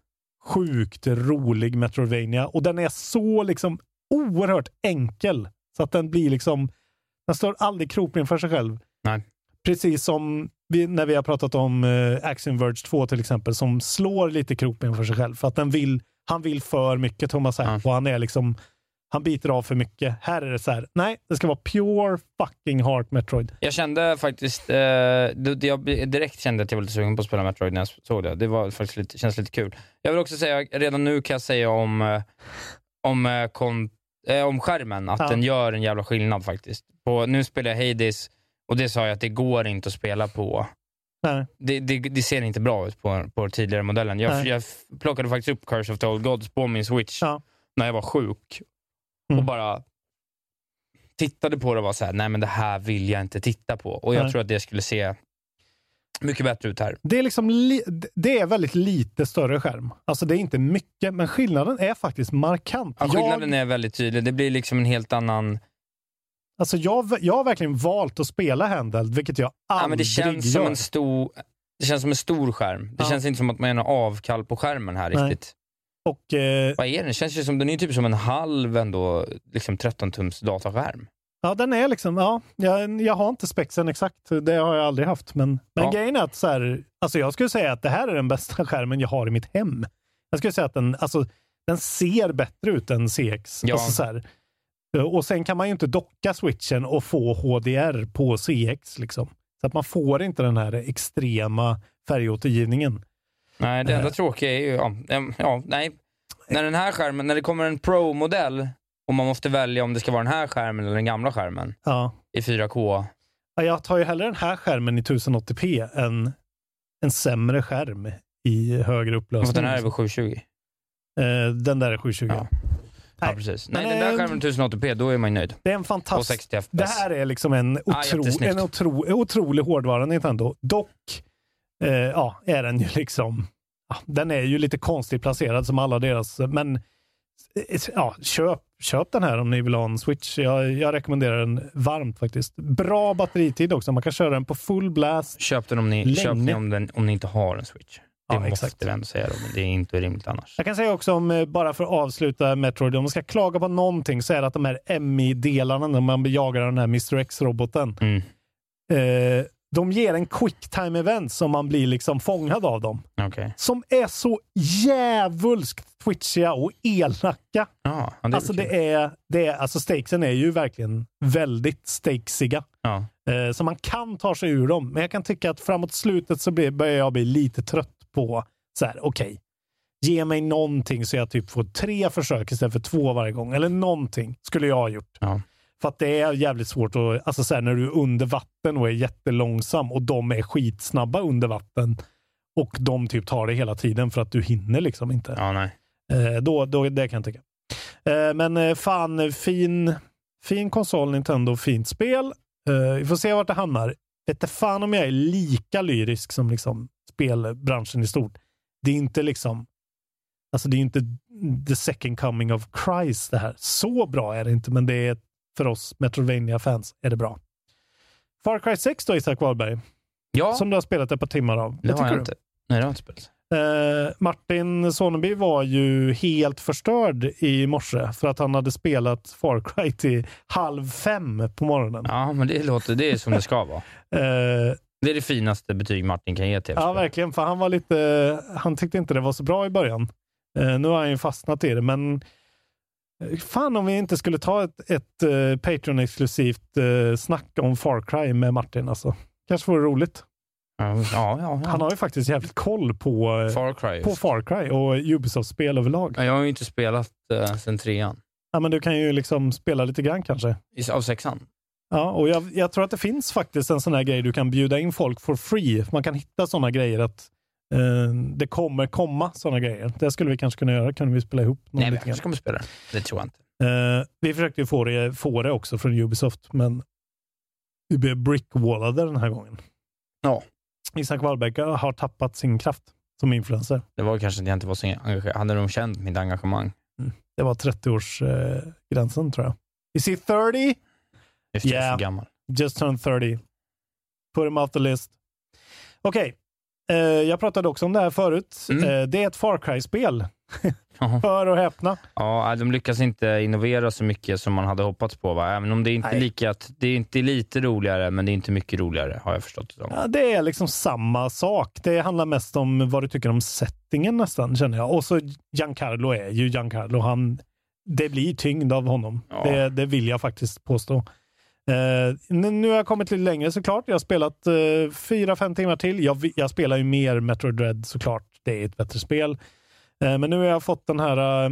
sjukt rolig Metroidvania och den är så liksom oerhört enkel så att den blir liksom, den står aldrig kroppen för sig själv. Nej. Precis som vi, när vi har pratat om eh, Axiom Verge 2 till exempel, som slår lite kroppen för sig själv. För att den vill, han vill för mycket, Thomas här. Och han är liksom, han biter av för mycket. Här är det så här, nej, det ska vara pure fucking heart Metroid. Jag kände faktiskt, eh, det, jag direkt kände att jag var lite sugen på att spela Metroid när jag såg det. Det var faktiskt lite, känns lite kul. Jag vill också säga, redan nu kan jag säga om, eh, om, eh, eh, om skärmen, att Ja. den gör en jävla skillnad faktiskt. På, nu spelar jag Hades och det sa jag att det går inte att spela på det, det, det ser inte bra ut på, på tidigare modellen. Jag, jag plockade faktiskt upp Curse of the Old Gods på min Switch när jag var sjuk Mm. och bara tittade på det och var så här, nej men det här vill jag inte titta på. Och jag Nej. tror att det skulle se mycket bättre ut här. Det är, liksom li- det är väldigt lite större skärm. Alltså det är inte mycket, men skillnaden är faktiskt markant. Ja, skillnaden är väldigt tydlig. Det blir liksom en helt annan... Jag, alltså jag, jag har verkligen valt att spela handheld, vilket jag aldrig Ja, men det känns som gör. en stor... Det känns som en stor skärm. Det Ja. känns inte som att man gör avkall på skärmen här Nej. riktigt. Och, eh, Vad är den? Det känns ju som, den är typ som en halv ändå, liksom 13-tums dataskärm. Ja, den är liksom, ja, jag, jag har inte spexen exakt, det har jag aldrig haft. Men, men Ja. grejen är att så här, alltså jag skulle säga att det här är den bästa (laughs) skärmen jag har i mitt hem. Jag skulle säga att den, alltså, den ser bättre ut än CX. Ja. Alltså så här. Och sen kan man ju inte docka switchen och få HDR på CX. Liksom. Så att man får inte den här extrema färgåtergivningen. Nej, det enda Eh. tråkiga är ju, ja, ja, nej. När den här skärmen, när det kommer en Pro-modell och man måste välja om det ska vara den här skärmen eller den gamla skärmen Ja. i 4K. Ja, Jag tar ju hellre den här skärmen i 1080p än en sämre skärm i högre upplösning. Den här är väl 720? Eh, den där är 720. Ja, ja precis. Nej, den där skärmen 1080p, då är man ju nöjd. Det är en fantastisk... 60 FPS. Det här är liksom en, otro, jättesnyggt. en otro, otrolig hårdvara Nintendo. Dock eh, ja, är den ju liksom... Ja, den är ju lite konstigt placerad som alla deras, men eh, ja, köp, köp den här om ni vill ha en Switch. Jag, jag rekommenderar den varmt faktiskt. Bra batteritid också. Man kan köra den på full blast. Köp den om ni, Länge. köp den om, den, om ni inte har en Switch. Det Ja, måste exakt. vi ändå säga då, men det är inte rimligt annars. Jag kan säga också om, eh, bara för att avsluta Metroid, om man ska klaga på någonting så är det att de här MI-delarna när man jagar den här Mr X-roboten, Mm. eh, de ger en quick time event som man blir liksom fångad av dem. Okej. Som är så djävulskt twitchiga och elaka. Ja, det alltså kul. det är, det är, alltså stakesen är ju verkligen väldigt stakesiga. Ja. Eh, så man kan ta sig ur dem. Men jag kan tycka att framåt slutet så blir, börjar jag bli lite trött på så här, okej. ge mig någonting så jag typ får tre försök istället för två varje gång. Eller någonting skulle jag ha gjort. Ja. För att det är jävligt svårt att, alltså så här, när du är under vatten och är jättelångsam och de är skitsnabba under vatten och de typ tar det hela tiden för att du hinner liksom inte. Ja, nej. Eh, då, då, det kan jag tycka. Eh, men eh, fan, fin, fin konsol Nintendo, fint spel. Eh, vi får se vart det hamnar. Vet inte fan om jag är lika lyrisk som liksom spelbranschen i stort. Det är inte liksom, alltså det är inte the second coming of Christ det här. Så bra är det inte, men det är för oss metroidvania fans är det bra. Far Cry 6 då, Isak Wahlberg, Ja, som du har spelat ett par timmar av. det Vad har jag du? inte. Nej, det har jag inte spelat. Eh, Martin Soneby var ju helt förstörd i morse för att han hade spelat Far Cry till halv fem på morgonen. Ja, men det låter, det är som det ska vara. (laughs) Eh, Det är det finaste betyg Martin kan ge tv-spel. Ja, verkligen. För han var lite... Han tyckte inte det var så bra i början. Eh, nu har han ju fastnat i det, men fan om vi inte skulle ta ett, ett uh, Patreon-exklusivt uh, snack om Far Cry med Martin. Alltså. Kanske vore roligt. Ja, ja, ja. Han har ju faktiskt jävligt koll på uh, Far Cry. på Far Cry och Ubisoft-spel överlag. Ja, jag har ju inte spelat uh, sen trean. Ja, men du kan ju liksom spela lite grann kanske. I, av sexan? Ja, och jag, jag, tror att det finns faktiskt en sån här grej du kan bjuda in folk for free. Man kan hitta såna grejer att det kommer komma såna grejer. Det skulle vi kanske kunna göra. Kan vi spela ihop? någon Nej, grann? kanske kommer spela det. Tror jag inte. Eh, vi försökte ju få det, få det också från Ubisoft, men vi blev brickwallade den här gången. Ja. Isak Wahlbeck har tappat sin kraft som influencer. Det var kanske att jag inte var så engagerad. Hade de känt mitt engagemang? Det var 30-årsgränsen eh, gränsen, tror jag. Is he 30? Just Yeah. gammal. Just turned 30. Put him off the list. Okej, eh, jag pratade också om det här förut. Mm. Eh, det är ett Far Cry-spel. (laughs) Hör och häpna. Ja, de lyckas inte innovera så mycket som man hade hoppats på. Va? Även om det är inte Nej. lika, det är inte lite roligare, men det är inte mycket roligare, har jag förstått det. Ja, det är liksom samma sak. Det handlar mest om vad du tycker om settingen nästan, känner jag. Och så Giancarlo är ju Giancarlo. Han, det blir tyngd av honom. Ja. Det, det vill jag faktiskt påstå. Uh, nu har jag kommit lite längre såklart. Jag har spelat uh, fyra, fem timmar till. Jag, jag spelar ju mer Metro Dread såklart. Det är ett bättre spel. Uh, men nu har jag fått den här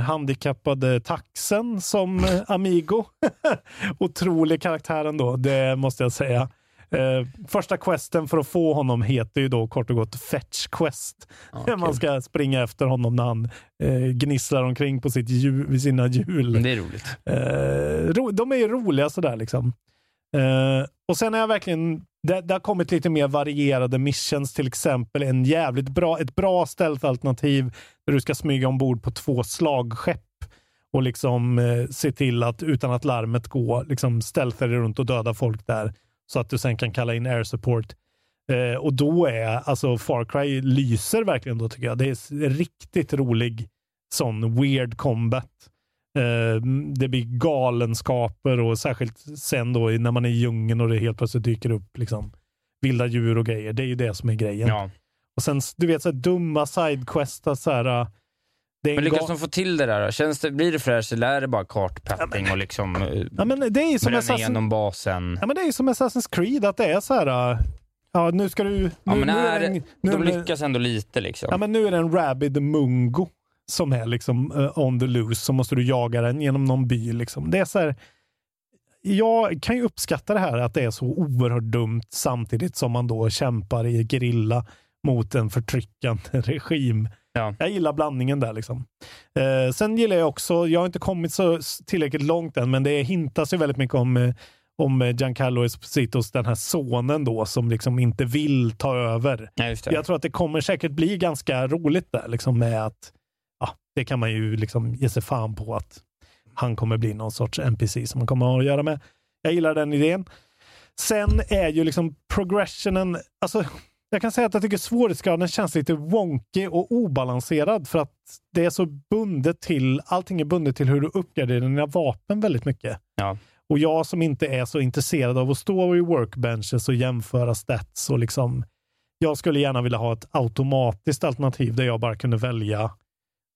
handikappade taxen som Amigo. (laughs) Otrolig karaktär ändå, det måste jag säga. Eh, första questen för att få honom heter ju då kort och gott Fetch Quest. Ja, (laughs) Man ska springa efter honom när han eh, gnisslar omkring på sitt hjul, sina hjul. Det är roligt. Eh, ro, de är ju roliga sådär liksom. Eh, och sen är jag verkligen, det, det har kommit lite mer varierade missions, till exempel en jävligt bra, ett bra stealth-alternativ där du ska smyga ombord på två slagskepp och liksom eh, se till att utan att larmet går, liksom dig runt och döda folk där så att du sen kan kalla in air support. Eh, och då är alltså Far Cry lyser verkligen då tycker jag. Det är riktigt rolig sån weird combat. Eh, det blir galenskaper och särskilt sen då när man är i djungeln och det helt plötsligt dyker upp liksom vilda djur och grejer. Det är ju det som är grejen. Ja. Och sen du vet så här dumma sidequests. Så här, Men en lyckas de få till det där? då? Känns det, blir det fräscht eller är det bara kartpapping och liksom eh, ja, men det är som bränna Assassin... igenom basen? Ja, men det är ju som Assassin's Creed, att det är så här... äh, Ja, nu ska du... Nu, Ja, men nu är det en- nu de lyckas ändå lite liksom. Ja, men nu är det en rabid mungo som är liksom eh, on the loose, så måste du jaga den genom någon by. Liksom. Det är så här, jag kan ju uppskatta det här att det är så oerhört dumt samtidigt som man då kämpar i gerilla mot en förtryckande (laughs) regim. Ja. Jag gillar blandningen där. liksom. Eh, sen gillar jag också, jag har inte kommit så tillräckligt långt än, men det hintas ju väldigt mycket om, eh, om eh, Giancarlo Espositos, den här sonen då, som liksom inte vill ta över. Ja. Jag tror att det kommer säkert bli ganska roligt där, liksom med att ja, det kan man ju liksom ge sig fan på att han kommer bli någon sorts NPC som man kommer ha att göra med. Jag gillar den idén. Sen är ju liksom progressionen, alltså jag kan säga att jag tycker svårighetsgraden känns lite wonky och obalanserad för att det är så bundet till, allting är bundet till hur du uppgraderar dina vapen väldigt mycket. Ja. Och jag som inte är så intresserad av att stå i workbenches och jämföra stats och liksom jag skulle gärna vilja ha ett automatiskt alternativ där jag bara kunde välja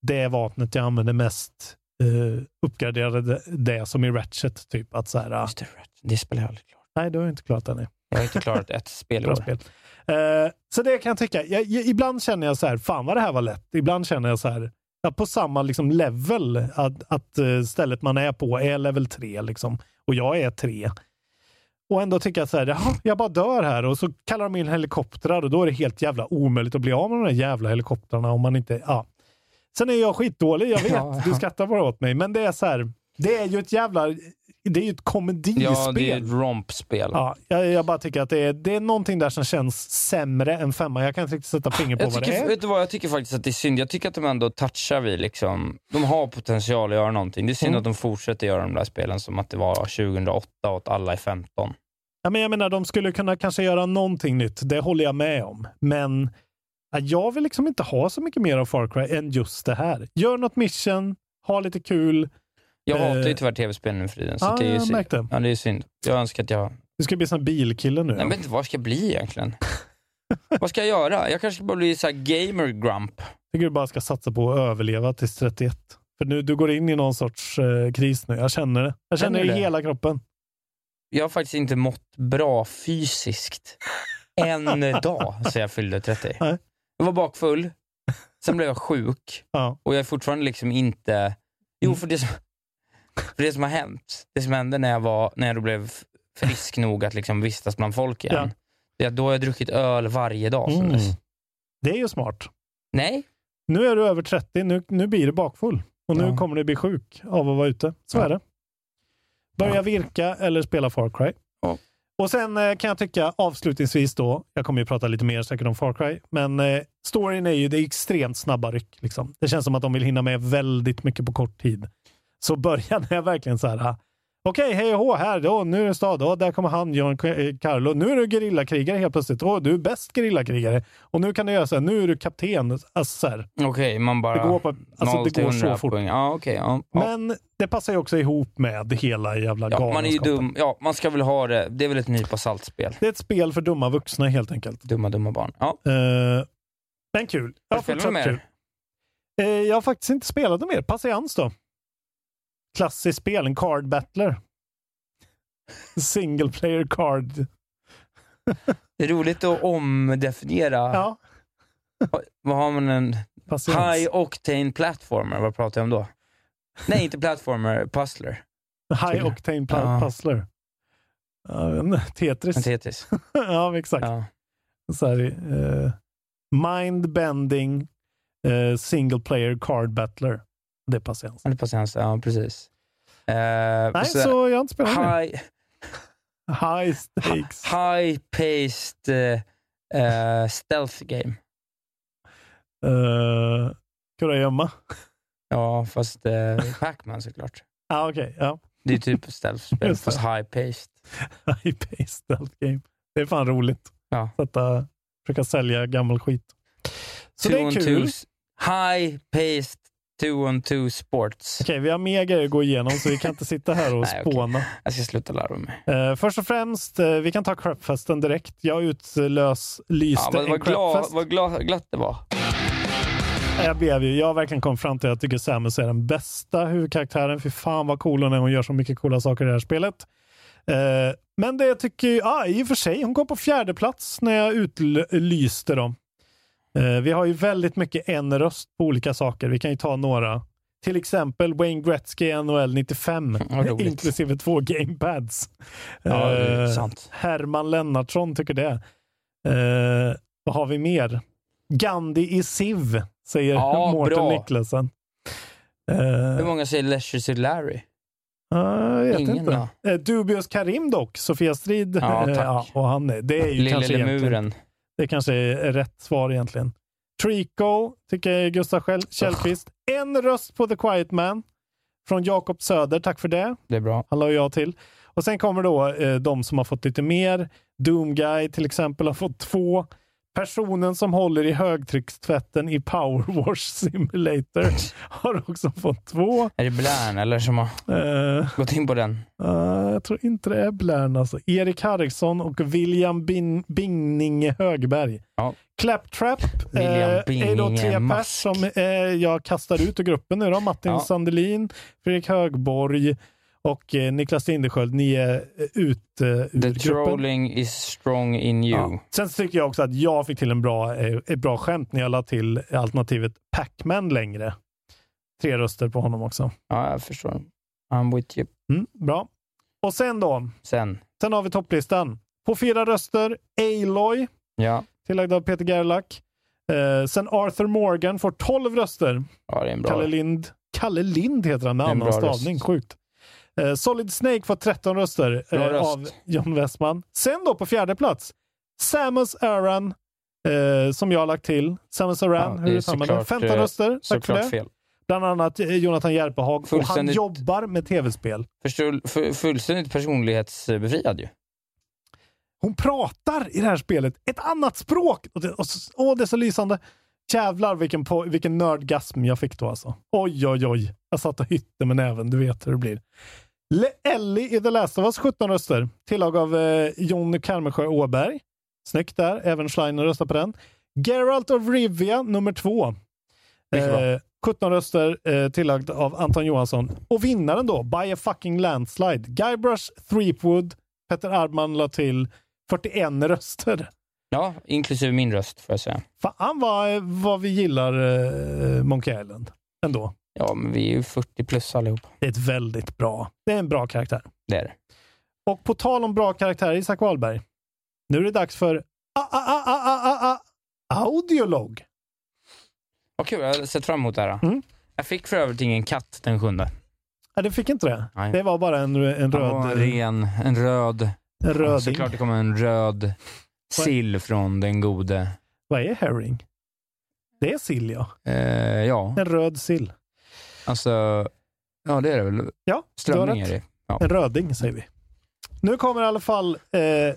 det vapnet jag använder mest, uh, uppgraderade det, det som i Ratchet. Typ att så här, Just det, spelar jag aldrig klart. nej, du har inte klarat det. Nej. Jag har inte klarat ett spel i år. spel. Eh, så det kan jag tycka. Jag, ibland känner jag så här, fan vad det här var lätt. Ibland känner jag så här, ja, på samma liksom level, att, att eh, stället man är på är level 3 liksom, och jag är 3. Och ändå tycker jag så här, (laughs) jaha, jag bara dör här och så kallar de in helikoptrar och då är det helt jävla omöjligt att bli av med de där jävla helikoptrarna om man inte, ja. Sen är jag skitdålig, jag vet, (laughs) Ja, du ja. skrattar bara åt mig, men det är så här, det är ju ett jävla, det är ju ett komedispel. Ja, det är ett rompspel. Ja, jag, jag bara tycker att det är, det är någonting där som känns sämre än femma. Jag kan inte riktigt sätta fingret på Jag vad tycker, det är. vet du vad, jag tycker faktiskt att det är synd. Jag tycker att de ändå touchar vid liksom, de har potential att göra någonting. Det är synd Mm. att de fortsätter göra de där spelen som att det var 2008 och att alla är 15. Ja, men jag menar, de skulle kunna kanske göra någonting nytt. Det håller jag med om. Men ja, jag vill liksom inte ha så mycket mer av Far Cry än just det här. Gör något mission, ha lite kul. Jag Eh, hatar ju tyvärr tv-spel nu för tiden, så ja, det är jag synd. märkte. Ja, det är synd. Jag önskar att jag Du ska bli sån bilkille nu. Jag vet inte vad jag ska bli egentligen. (laughs) vad ska jag göra? Jag kanske ska bara bli så här gamer grump. Jag tycker du bara ska satsa på att överleva tills 31. För nu, du går in i någon sorts eh, kris nu. Jag känner det. Jag känner Känner det i hela kroppen. Jag har faktiskt inte mått bra fysiskt en (laughs) dag sedan jag fyllde 30. Nej. Jag var bakfull, sen blev jag sjuk Ja. och jag är fortfarande liksom inte... Jo, för det som, för det som har hänt, det som hände när jag, var, när jag då blev frisk nog att liksom vistas bland folk igen, Ja. det är att då har jag druckit öl varje dag sedan Mm. dess. Det är ju smart. Nej, Nu är du över 30. Nu, nu blir du bakfull. Och nu Ja. kommer du bli sjuk av att vara ute. Så Ja. är det. Börja virka eller spela Far Cry. Ja. Och sen eh, kan jag tycka avslutningsvis då, jag kommer ju prata lite mer säkert om Far Cry, men eh, storyn är ju det är extremt snabba ryck. Liksom. Det känns som att de vill hinna med väldigt mycket på kort tid. Så började jag verkligen så här, ah, okej, hej och hå, här, då, nu är det stad, oh, där kommer han, John eh, Carlo, nu är du gerillakrigare helt plötsligt, oh, du är bäst gerillakrigare, och nu kan du göra så här, nu är du kapten. Alltså, okej, man bara... Det går på- alltså, det går så 100 fort. Ja, okej. ja, ja. Men det passar ju också ihop med hela jävla ja, man är ju dum. Ja, man ska väl ha det. Det är väl ett nypa saltspel. Det är ett spel för dumma vuxna helt enkelt. Dumma, dumma barn. Ja. Eh, men kul. Har Ja, du spelat fortsatt kul. Eh, jag har faktiskt inte spelat det mer. Patiens då. Klassiskt spel, en card battler. (laughs) Single player card. Det är roligt att omdefiniera. Ja, Vad har man en patiens. high octane platformer? Vad pratar jag om då? Nej, inte platformer, puzzler. High octane pla- Ja. puzzler. Tetris. En Tetris. (laughs) ja, exakt. Ja. Så här, eh, mind-bending eh, single player card battler. Det är patiens. Eller patiens, ja precis. Eh, Nej, så- så jag har inte spelat high, High stakes. high paced eh, eh, stealth game. Uh, Kurragömma. Ja, fast eh, Pac-Man såklart. (laughs) Ah, Okej, ja. Det är typ stealth-spel, det. fast high paced. High paced stealth game. Det är fan roligt. Ja. Sätta, försöka sälja gammal skit. Så Two det är kul. twos. Two on two sports. Okej, vi har mer grejer att gå igenom så vi kan inte sitta här och (laughs) Nej, spåna. Jag ska sluta lära mig. Eh, först och främst, eh, vi kan ta crapfesten direkt. Jag utlös, Ja, lyste en vad, vad glad, glatt det var. Jag blev ju, jag verkligen kommit fram till att jag tycker Samus är den bästa huvudkaraktären. Fy fan vad cool hon är. Hon gör så mycket coola saker i det här spelet. Eh, men det jag tycker, ja, i och för sig, hon kom på fjärde plats när jag utlyste dem. Eh, vi har ju väldigt mycket en röst på olika saker. Vi kan ju ta några. Till exempel Wayne Gretzky NHL 95, (laughs) Vad roligt. inklusive två gamepads. Ja, sant. Herman Lennartsson tycker det. Eh, vad har vi mer? Gandhi i Civ, säger Ja, (laughs) Mårten. Niklasen. Hur Eh, många säger Leisure Suit Larry? jag vet Ingen inte. Dubious Karim dock, Sofia Strid. Ja, tack. och han det är ju Lille kanske egentligen, lemuren. Det kanske är rätt svar egentligen. Trico, tycker jag är Gustav Kjell- Källqvist. En röst på The Quiet Man från Jakob Söder, tack för det. Det är bra. Han la jag till. Och sen kommer då eh, de som har fått lite mer. Doomguy till exempel har fått två. Personen som håller i högtryckstvätten i Power Wash Simulator (laughs) har också fått två. Är det Blärn eller som har Eh, gått in på den? eh, jag tror inte det är Blärn alltså. Erik Harriksson och William Bin Bingninge Högberg. Ja. Claptrap eh, är då tre pers som eh, jag kastar ut ur gruppen nu då. Martin Ja. Sandelin, Fredrik Högborg och eh, Niklas Lindersköld. Ni är eh, ut eh, ur The trolling is strong in you. Ja. Sen tycker jag också att jag fick till en bra, eh, ett bra skämt när jag la till alternativet Pac-Man längre. Tre röster på honom också. Ja, jag förstår. I'm with you. Mm, bra. Och sen då, Sen. sen har vi topplistan. På fyra röster, Aloy, Ja, tillagd av Peter Gerlach. Eh, sen Arthur Morgan får 12 röster. ja det är en bra. Kalle Lind. Kalle Lind heter han med annan stavning. röst. Sjukt. Eh, Solid Snake får 13 röster eh, av John Westman. Sen då på fjärde plats, Samus Aran, eh, som jag har lagt till. Samus Aran, Ja, hur uttalar man det? såklart, 15 eh, röster. Tack för det. fel. Bland annat eh, Jonathan Järpehag. Och han jobbar med tv-spel. Förstår, fullständigt personlighetsbefriad ju. Hon pratar i det här spelet ett annat språk. Och det, och åh, det är så lysande. Jävlar vilken, på, vilken nördgasm jag fick då alltså. Oj, oj, oj. Jag satt och hytte med näven. Du vet hur det blir. Le- Ellie i The Last of Us 17 röster. Tillag av eh, Jon Karmesjö Åberg. Snyggt där. Även Schleiner röstar på den. Geralt of Rivia nummer två. Eh, 17 röster eh, tillagd av Anton Johansson. Och vinnaren då, by a fucking landslide. Guybrush Threepwood. Peter Ardman la till 41 röster. Ja, inklusive min röst får jag säga. Fan vad, vad vi gillar eh, Monkey Island ändå. Ja, men vi är ju 40 plus allihop. Det är ett väldigt bra, det är en bra karaktär. Det är det. Och på tal om bra karaktär, Isak Wahlberg. Nu är det dags för a, a, a, a, a, a, audiolog. Vad kul, jag har sett fram emot det här. Mm. Jag fick för övrigt ingen katt den sjunde. Nej, det fick inte det. Nej. Det var bara en, en Han var röd... ren, en röd. En röding. Såklart det kommer en röd sill från den gode. Vad är herring? Det är sill, ja. Eh, ja, En röd sill. Alltså. Ja, det är det väl. Ja, Strömming är det. Ja. En röding, säger vi. Nu kommer i alla fall, eh,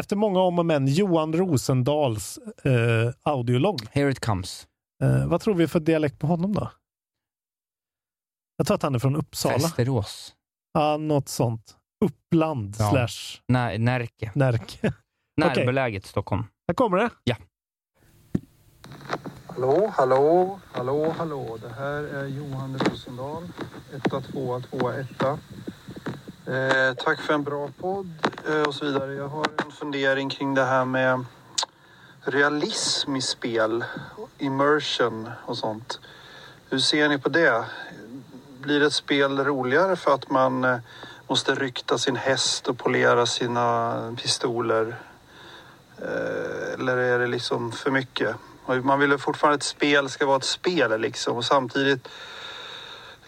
efter många om och men, Johan Rosendals eh, audiolog. Here it comes. Eh, vad tror vi för dialekt på honom då? Jag tror att han är från Uppsala. Västerås. Ja, något sånt. Uppland Ja. slash Nej, Närke. Närke. (laughs) Närbeläget Stockholm. Här kommer det. Ja. Hallå, hallå, hallå, hallå. Det här är Johan Rosendal. Etta, tvåa, tvåa, etta. Eh, tack för en bra podd eh, och så vidare. Jag har en fundering kring det här med realism i spel, immersion och sånt. Hur ser ni på det? Blir ett spel roligare för att man eh, måste rykta sin häst och polera sina pistoler? Eh, eller är det liksom för mycket? Man vill ju fortfarande att ett spel ska vara ett spel liksom och samtidigt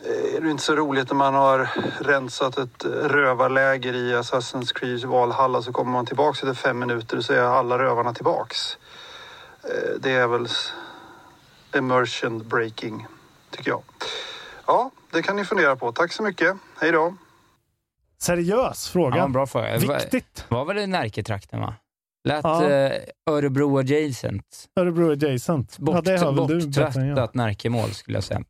eh, är det inte så roligt när man har rensat ett eh, rövarläger i Assassin's Creed Valhalla så kommer man tillbaks efter fem minuter och så är alla rövarna tillbaks. Eh, Det är väl immersion breaking, tycker jag. Ja, det kan ni fundera på. Tack så mycket. Hej då! Seriös fråga. Ja, bra fråga. Viktigt. Var, var väl i Närketrakten va? Lät Ja. eh, Örebro adjacent. Örebro adjacent. Bort, ja, det har väl du bättre än jag. borttvättat Närkemål skulle jag säga.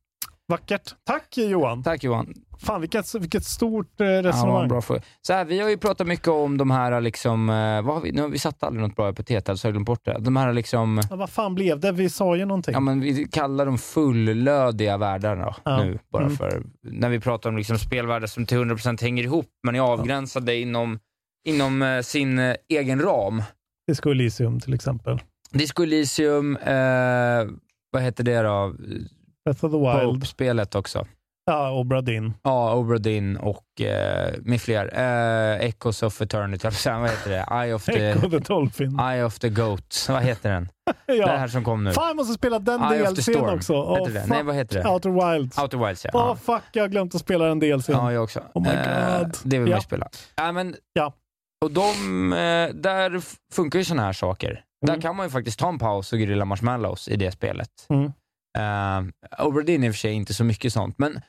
Vackert. Tack Johan. Tack Johan. Fan vilket, vilket stort eh, Ja, resonemang. bra fråga. Så här, vi har ju pratat mycket om de här, liksom, eh, vad har vi, nu har vi satt aldrig något bra epitet, alltså har jag glömt bort det. De här liksom, Ja, vad fan blev det? Vi sa ju någonting. ja, men vi kallar dem fullödiga världar då, Ja. nu. Bara Mm. för, när vi pratar om liksom spelvärldar som till 100% hänger ihop, men är avgränsade inom, inom eh, sin egen ram. Disco Elysium till exempel. Disco Elysium, eh, vad heter det då? Death of the Wild. Pope-spelet också. Ja, Obra Dinn. Ja, Obra Dinn och eh, med fler. Eh, Echoes of Eternity, (laughs) vad heter det? Eye of the, Echo the Dolphin. Eye of the Goat. Vad heter den? (laughs) ja. Det här som kom nu. Fan, jag måste spela den Eye DLCn också. Det? fuck. Nej, vad heter det? Outer Wilds. Outer Wilds, ja. Åh, ja. fuck, jag har glömt att spela den DLCn. Ja, jag också. Oh my Eh, God. det vill man Ja. spela. Ja, men, Ja. Och de, eh, där funkar ju sådana här saker. Där kan man ju faktiskt ta en paus och grilla marshmallows i det spelet. Mm. Uh, Dinn i och för sig inte så mycket sånt, men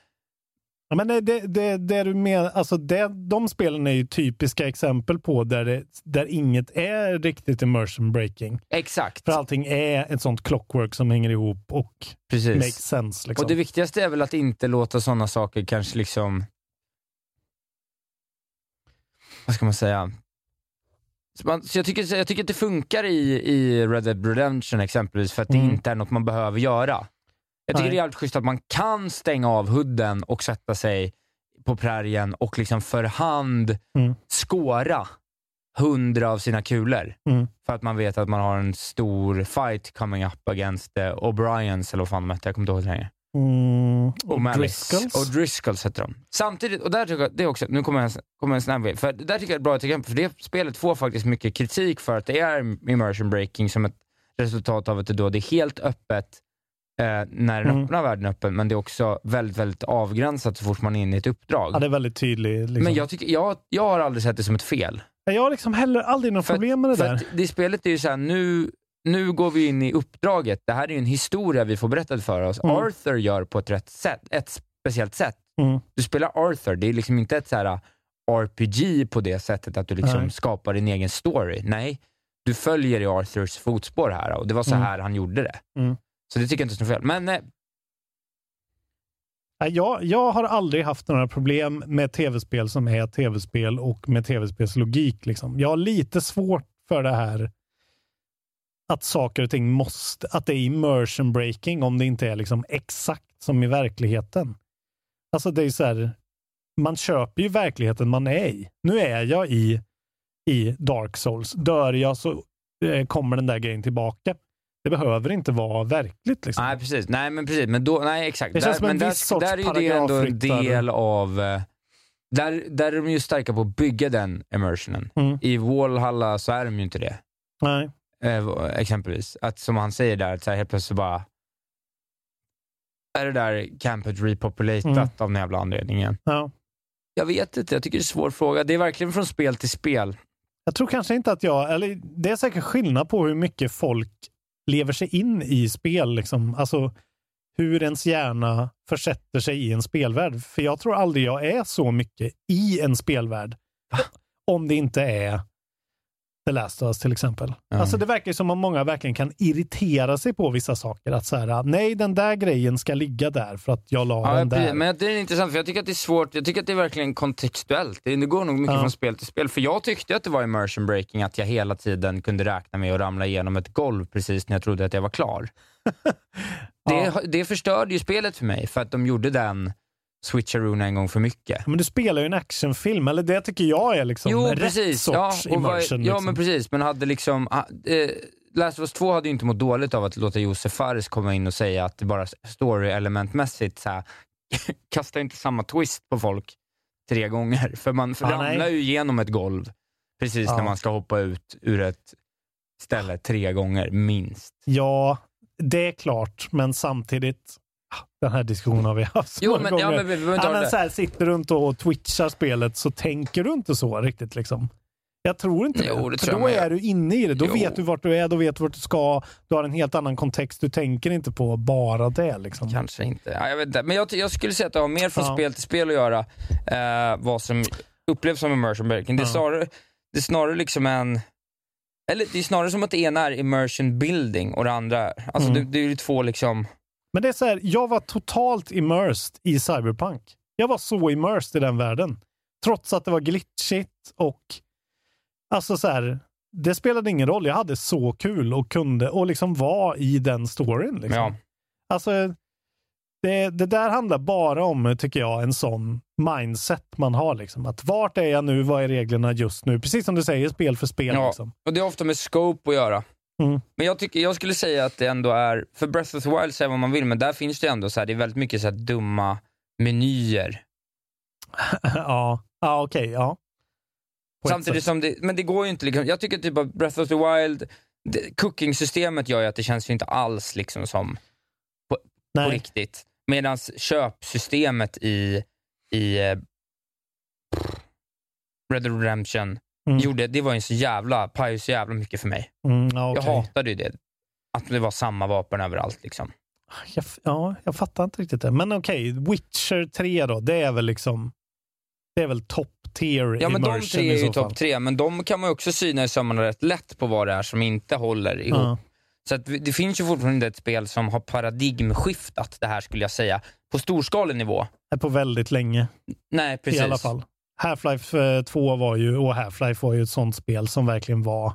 Ja, men det, det, det, det du menar, alltså det, de spelen är ju typiska exempel på där, det, där inget är riktigt immersion breaking. exakt. För allting är ett sånt clockwork som hänger ihop och Precis. makes sense. Liksom. Och det viktigaste är väl att inte låta sådana saker kanske liksom... Vad ska man säga? Så man, så jag, tycker, jag tycker att det funkar i, i Red Dead Redemption exempelvis, för att det Mm. inte är något man behöver göra. Jag tycker Nej. det är jävligt schysst att man kan stänga av hudden och sätta sig på prärien och liksom för hand Mm. skåra hundra av sina kulor. Mm. För att man vet att man har en stor fight coming up against uh, O'Briens, eller vad fan de hette, jag kommer inte ihåg det längre. Mm. Och Malice. Driscolls. Och Driscolls heter de. Samtidigt, och där tycker jag, det också, nu kommer jag, kommer jag en snabb för där tycker jag är ett bra exempel, för det spelet får faktiskt mycket kritik för att det är immersion breaking som ett resultat av att det då det är helt öppet eh, när den Mm. öppna världen är öppen, men det är också väldigt, väldigt avgränsat så fort man är inne i ett uppdrag. Ja, det är väldigt tydligt. Liksom. Men jag, tycker, jag, jag har aldrig sett det som ett fel. jag har liksom heller aldrig För, problem med det där. det spelet är ju såhär, nu, nu går vi in i uppdraget. Det här är en historia vi får berättad för oss. Mm. Arthur gör på ett, rätt sätt, ett speciellt sätt. Mm. Du spelar Arthur, det är liksom inte ett så RPG på det sättet att du liksom Nej. skapar din egen story. Nej, du följer i Arthurs fotspår här och det var så Mm. här han gjorde det. Mm. Så det tycker jag inte är så fel. Men eh, Jag, jag har aldrig haft några problem med tv-spel som är tv-spel och med tv-spelslogik. Liksom. Jag har lite svårt för det här att saker och ting måste, att det är immersion breaking om det inte är liksom exakt som i verkligheten. Alltså det är så här, man köper ju verkligheten man är i. Nu är jag i, i Dark Souls. Dör jag så eh, kommer den där grejen tillbaka. Det behöver inte vara verkligt. Liksom. Nej, precis. Nej, men precis. Men då, nej, exakt. Det känns som en men viss sorts där är det ändå en del av... eh, Där, där är de ju starka på att bygga den immersionen. Mm. I Valhalla så är de ju inte det. Nej. Eh, exempelvis. Att som han säger där, att så här, helt plötsligt bara är det där campet repopulatat Mm. av den jävla anledningen. Ja. Jag vet inte, jag tycker det är en svår fråga. Det är verkligen från spel till spel. Jag tror kanske inte att jag, eller det är säkert skillnad på hur mycket folk lever sig in i spel. Liksom. Alltså hur ens hjärna försätter sig i en spelvärld. För jag tror aldrig jag är så mycket i en spelvärld. Om det inte är The Last of Us till exempel. Ja. Alltså det verkar som om många verkligen kan irritera sig på vissa saker. Att så här, nej den där grejen ska ligga där för att jag la Ja, den där. men det är intressant, för jag tycker att det är svårt. Jag tycker att det är verkligen kontextuellt. Det det går nog mycket Ja. från spel till spel. För jag tyckte att det var immersion breaking, att jag hela tiden kunde räkna med att ramla igenom ett golv precis när jag trodde att jag var klar. (laughs) det, det förstörde ju spelet för mig, för att de gjorde den switcharoon en gång för mycket. Men du spelar ju en actionfilm, eller det tycker jag är liksom jo, rätt precis. sorts ja, immersion. ja, liksom. men precis. Men hade liksom... ah, Eh, Last of Us 2 hade ju inte mått dåligt av att låta Josef Fares komma in och säga att det bara story-elementmässigt så här, (laughs) kasta inte samma twist på folk tre gånger. För man nej. ramlar ju igenom ett golv precis Ja. när man ska hoppa ut ur ett ställe tre gånger, minst. Ja, det är klart, men samtidigt, ah, den här diskussionen har vi haft så Jo, många men- ja, gånger. men vi inte ja, men så här, sitter du inte och twitchar spelet så tänker du inte så riktigt. liksom. Jag tror inte Jo, det För då är du inne i det. Då Jo. vet du vart du är, då vet du vart du ska. Du har en helt annan kontext. Du tänker inte på bara det. Liksom. Kanske inte. Ja, jag vet inte. Men jag, jag skulle säga att det har mer från Ja. spel till spel att göra, eh, vad som upplevs som immersion breaking. Det är snarare, det är snarare liksom en... Eller det är snarare som att det ena är immersion building och det andra... Alltså Mm. det, det är ju två liksom... Men det är så här, jag var totalt immersed i Cyberpunk. Jag var så immersed i den världen. Trots att det var glitchigt och alltså så här, det spelade ingen roll. Jag hade så kul och kunde och liksom var i den storyn. Liksom. Ja. Alltså, det, det där handlar bara om, tycker jag, en sån mindset man har. Liksom. Att vart är jag nu? Vad är reglerna just nu? Precis som du säger, spel för spel. Ja, Liksom. och det är ofta med scope att göra. Mm. Men jag, tycker, jag skulle säga att det ändå är, för Breath of the Wild säger vad man vill, men där finns det ändå så här, det är väldigt mycket så dumma menyer. (laughs) ja, ja okej. ja. På ett Samtidigt som det, men det går ju inte liksom, jag tycker typ att Breath of the Wild, det, cooking-systemet gör ju att det känns ju inte alls liksom som på, på riktigt. Medan köpsystemet i, i eh, Red Dead Redemption Mm. gjorde, det var ju så jävla, pajade så jävla mycket för mig. Mm, ja, Jag hatade ju det. Att det var samma vapen överallt liksom. Jag, ja, jag fattar inte riktigt det. Men okej, Witcher 3 då, det är väl liksom det är väl top tier Ja men de tre är ju topp tre, men de kan man också syna i sömmarna rätt lätt på vad det är som inte håller ihop. Ja. Så det finns ju fortfarande ett spel som har paradigmskiftat det här skulle jag säga. På storskalig nivå. På väldigt länge Nej, precis. i alla fall. Half-Life eh, 2 var ju, och Half-Life var ju ett sånt spel som verkligen var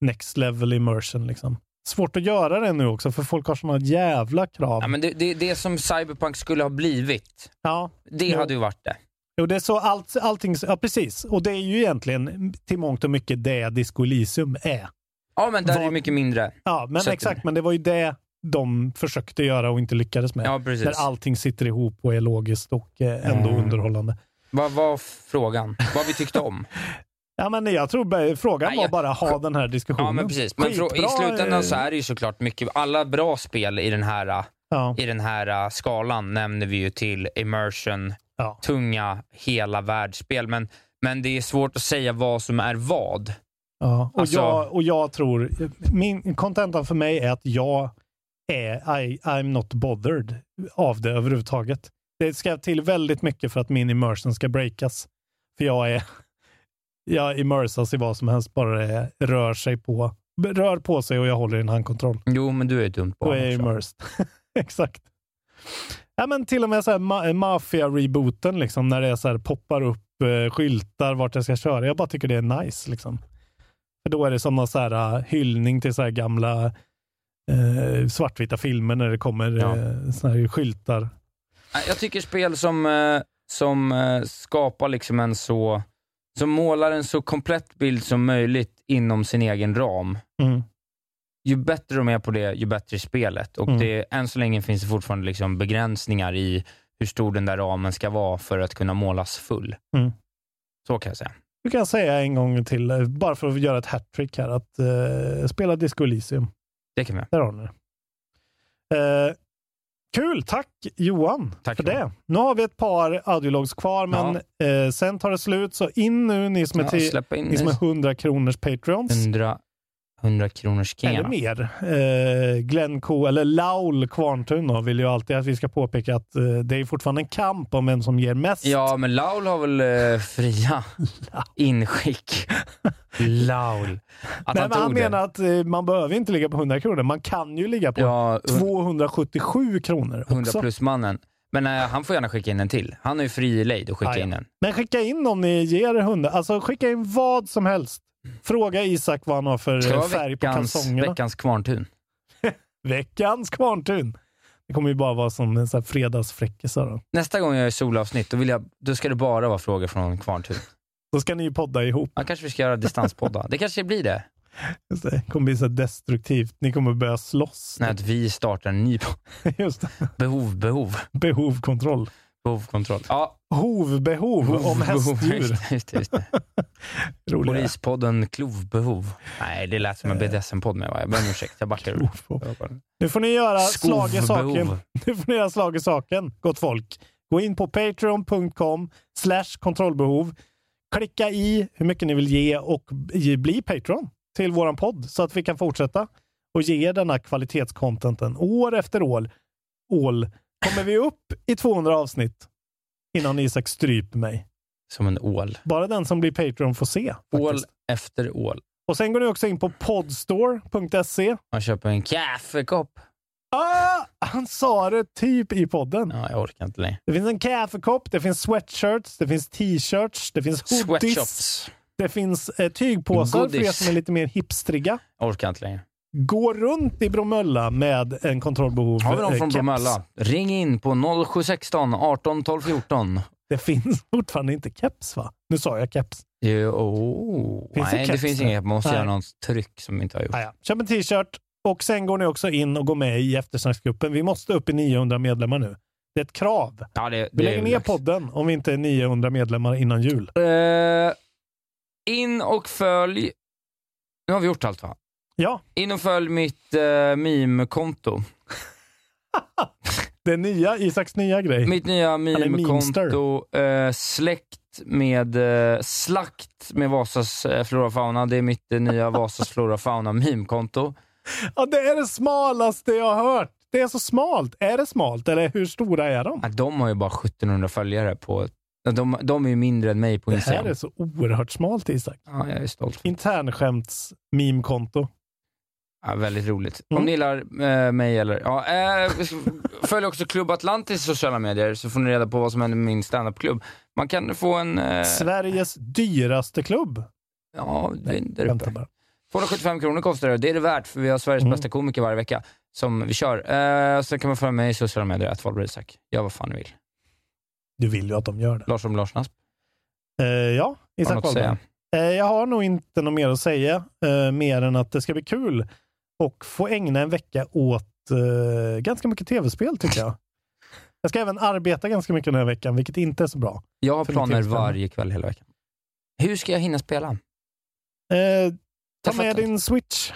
next level immersion. Liksom. Svårt att göra det nu också, för folk har såna jävla krav. Ja, men det, det, det som Cyberpunk skulle ha blivit, Ja, det Jo. hade ju varit det. Jo, det är så allt, allting, ja precis. Och det är ju egentligen till mångt och mycket det Disco Elysium är. Ja, men där är det mycket mindre. Ja, men att- exakt. Men det var ju det de försökte göra och inte lyckades med. Ja, precis. Där allting sitter ihop och är logiskt och eh, ändå Mm. underhållande. Vad var frågan? Vad vi tyckte om? (laughs) Ja, men jag tror frågan Nej, var jag- bara ha den här diskussionen. Ja, men precis. Men frå- i Skitbra, slutändan eh, så är det ju såklart mycket, alla bra spel i den här, Ja, i den här uh, skalan nämner vi ju till immersion, ja. tunga, hela världsspel. Men, men det är svårt att säga vad som är vad. Ja, och, Alltså- jag, och jag tror, min kontentan för mig är att jag är, I, I'm not bothered av det överhuvudtaget. Det ska till väldigt mycket för att min immersion ska breakas. För jag är, jag immersas i vad som helst, bara det rör sig på, rör på sig och jag håller i en handkontroll. Jo, men du är ett dumt Då barn är jag immersed. (laughs) Exakt. Ja, men till och med så ma- Mafia-rebooten, liksom, när det är så här, poppar upp eh, skyltar vart jag ska köra. Jag bara tycker det är nice. Liksom. För då är det som någon så här, uh, hyllning till så här gamla eh, svartvita filmer när det kommer Ja. eh, såna här skyltar. Jag tycker spel som, eh, som eh, skapar liksom en så, som målar en så komplett bild som möjligt inom sin egen ram. Mm. Ju bättre de är på det, ju bättre är spelet. Och Mm. det, än så länge finns det fortfarande liksom begränsningar i hur stor den där ramen ska vara för att kunna målas full. Mm. Så kan jag säga. Du kan säga en gång till, eh, bara för att göra ett hattrick här, att eh, spela Disco Elysium. Det kan vi. Där har ni det. Eh, kul! Tack Johan Tack, för Johan. det. Nu har vi ett par audiologs kvar, men eh, sen tar det slut. Så in nu ni som är, Ja, till, in ni som är 100 kronors Patreons. 100, 100 kronors Eller mer. Eh, Glenn Ko, eller Laul Kvarntun då, vill ju alltid att vi ska påpeka att eh, det är fortfarande en kamp om vem som ger mest. Ja, men Laul har väl eh, fria (laughs) inskick. Laul. Att Nej, han men han menar att eh, man behöver inte ligga på 100 kronor. Man kan ju ligga på Ja, 277 kronor 100 också. plus mannen. Men eh, han får gärna skicka in en till. Han har ju fri lejd att skicka ja. in en. Men skicka in om ni ger 100. Alltså skicka in vad som helst. Fråga Isak vad han har för eh, färg på veckans, kalsongerna. veckans kvarntun? (laughs) Veckans kvarntun. Det kommer ju bara vara som en här fredagsfräckisar. Då. Nästa gång jag gör solavsnitt, då, vill jag, då ska det bara vara frågor från kvarntun. Då ska ni ju podda ihop. Ja, kanske vi ska göra distanspodda. Det kanske blir det. Just det. kommer bli så destruktivt. Ni kommer börja slåss. När att vi startar en ny podd. (laughs) Just det. Behov, behov. Behovkontroll. Behovkontroll. Ja, Hovbehov om hästdjur. (laughs) Just det, just det. Polispodden Klovbehov. Nej, det lät som en BDSM-podd med va? Jag ber om ursäkt, jag backar ur. Nu får ni göra slag i saken. Nu får ni göra slag i saken, gott folk. Gå in på patreon.com slash kontrollbehov. Klicka i hur mycket ni vill ge och bli Patreon till våran podd så att vi kan fortsätta och ge er denna kvalitetscontenten år efter år. Ål. Kommer vi upp i 200 avsnitt innan Isak stryper mig? Som en ål. Bara den som blir Patreon får se. Ål efter ål. Och sen går ni också in på podstore.se. Man köper en kaffekopp. Ah, han sa det typ i podden. Ja, jag orkar inte längre. Det finns en kaffekopp, det finns sweatshirts, det finns t-shirts, det finns hoodies, Sweatshops. det finns eh, tygpåsar för er Goodies. som är lite mer hipstriga. Jag orkar inte längre. Gå runt i Bromölla med en kontrollbehov Har vi någon eh, från keps. Bromölla? Ring in på 0716 18 12 14. Det finns fortfarande inte keps va? Nu sa jag keps. Jo, oh. Finns det Nej, det keps finns inget. Man måste Nej. göra något tryck som vi inte har gjort. Ah, ja. Köp en t-shirt och sen går ni också in och går med i eftersnacksgruppen. Vi måste upp i 900 medlemmar nu. Det är ett krav. Ja, det, Vi det lägger är ner dags. podden om vi inte är 900 medlemmar innan jul. Eh, in och följ... Nu har vi gjort allt va? Ja, In och följ mitt uh, meme-konto. (laughs) det nya, Isaks nya grej. Mitt nya meme-konto, eh, släkt med eh, slakt med Vasas eh, flora fauna. Det är mitt eh, nya (laughs) Vasas flora och fauna meme-konto. Ja, det är det smalaste jag har hört. Det är så smalt. Är det smalt eller hur stora är de? Ja, De har ju bara 1700 följare på... De, de är ju mindre än mig på Det här Instagram. är så oerhört smalt Isak. Ja, jag är stolt. Internskämts meme-konto. Ja, väldigt roligt. Mm. Om ni gillar eh, mig eller... Ja, eh, följ också Klubb Atlantis i sociala medier så får ni reda på vad som händer med min standup-klubb. Man kan få en... Eh, Sveriges dyraste klubb. ja, det är där uppe. bara. 275 kronor kostar det. Det är det värt, för vi har Sveriges Mm. bästa komiker varje vecka som vi kör. Eh, sen kan man följa mig i sociala medier, att Isak. Gör vad fan ni vill. Du vill ju att de gör det. Lars om Lars Nasp. Eh, ja, Isak Wahlberg. Eh, jag har nog inte något mer att säga, eh, mer än att det ska bli kul och få ägna en vecka åt eh, ganska mycket tv-spel tycker jag. Jag ska även arbeta ganska mycket den här veckan, vilket inte är så bra. Jag har planer varje kväll hela veckan. Hur ska jag hinna spela? Eh, ta med din Switch.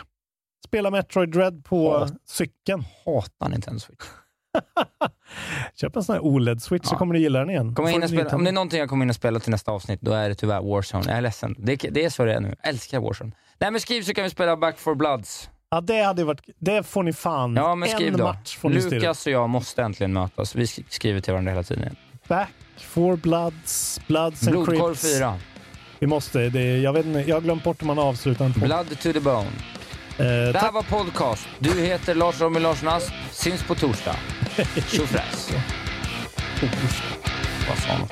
Spela Metroid Dread på Ja. cykeln. Hatar Nintendo Switch. (laughs) Köp en sån här OLED-switch så Ja. kommer du gilla den igen. Kommer jag spela, om det är någonting jag kommer hinna spela till nästa avsnitt, då är det tyvärr Warzone. Jag är ledsen. Det, det är så det är nu. Jag älskar Warzone. Nej men skriv så kan vi spela Back for Bloods. Ja, det hade varit... Det får ni fan... Ja men skriv en då. match får ni styra. Lukas och jag måste äntligen mötas. Vi sk- skriver till varandra hela tiden. Back for Bloods, Bloods and Blodkorv Crips. 4. Vi måste. Det, jag, vet inte, jag har glömt bort hur man avslutar en podd. Blood to the bone. Eh, Det här var podcast. Du heter Lars Robin Larsson Asp. Syns på torsdag. (laughs) Tjofräs. Vad sa han?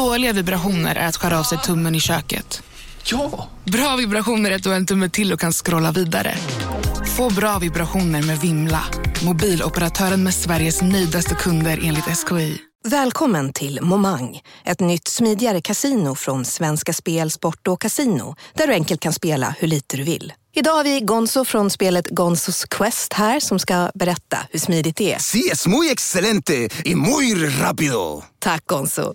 Dåliga vibrationer är att skära av sig tummen i köket. Ja! Bra vibrationer är att du har en tumme till och kan scrolla vidare. Få bra vibrationer med Vimla. Mobiloperatören med Sveriges nöjdaste kunder enligt SKI. Välkommen till Momang, ett nytt smidigare casino från Svenska Spel, Sport och Casino där du enkelt kan spela hur lite du vill. Idag har vi Gonzo från spelet Gonzos Quest här som ska berätta hur smidigt det är. Sí, es muy excelente y muy rápido. Tack Gonzo.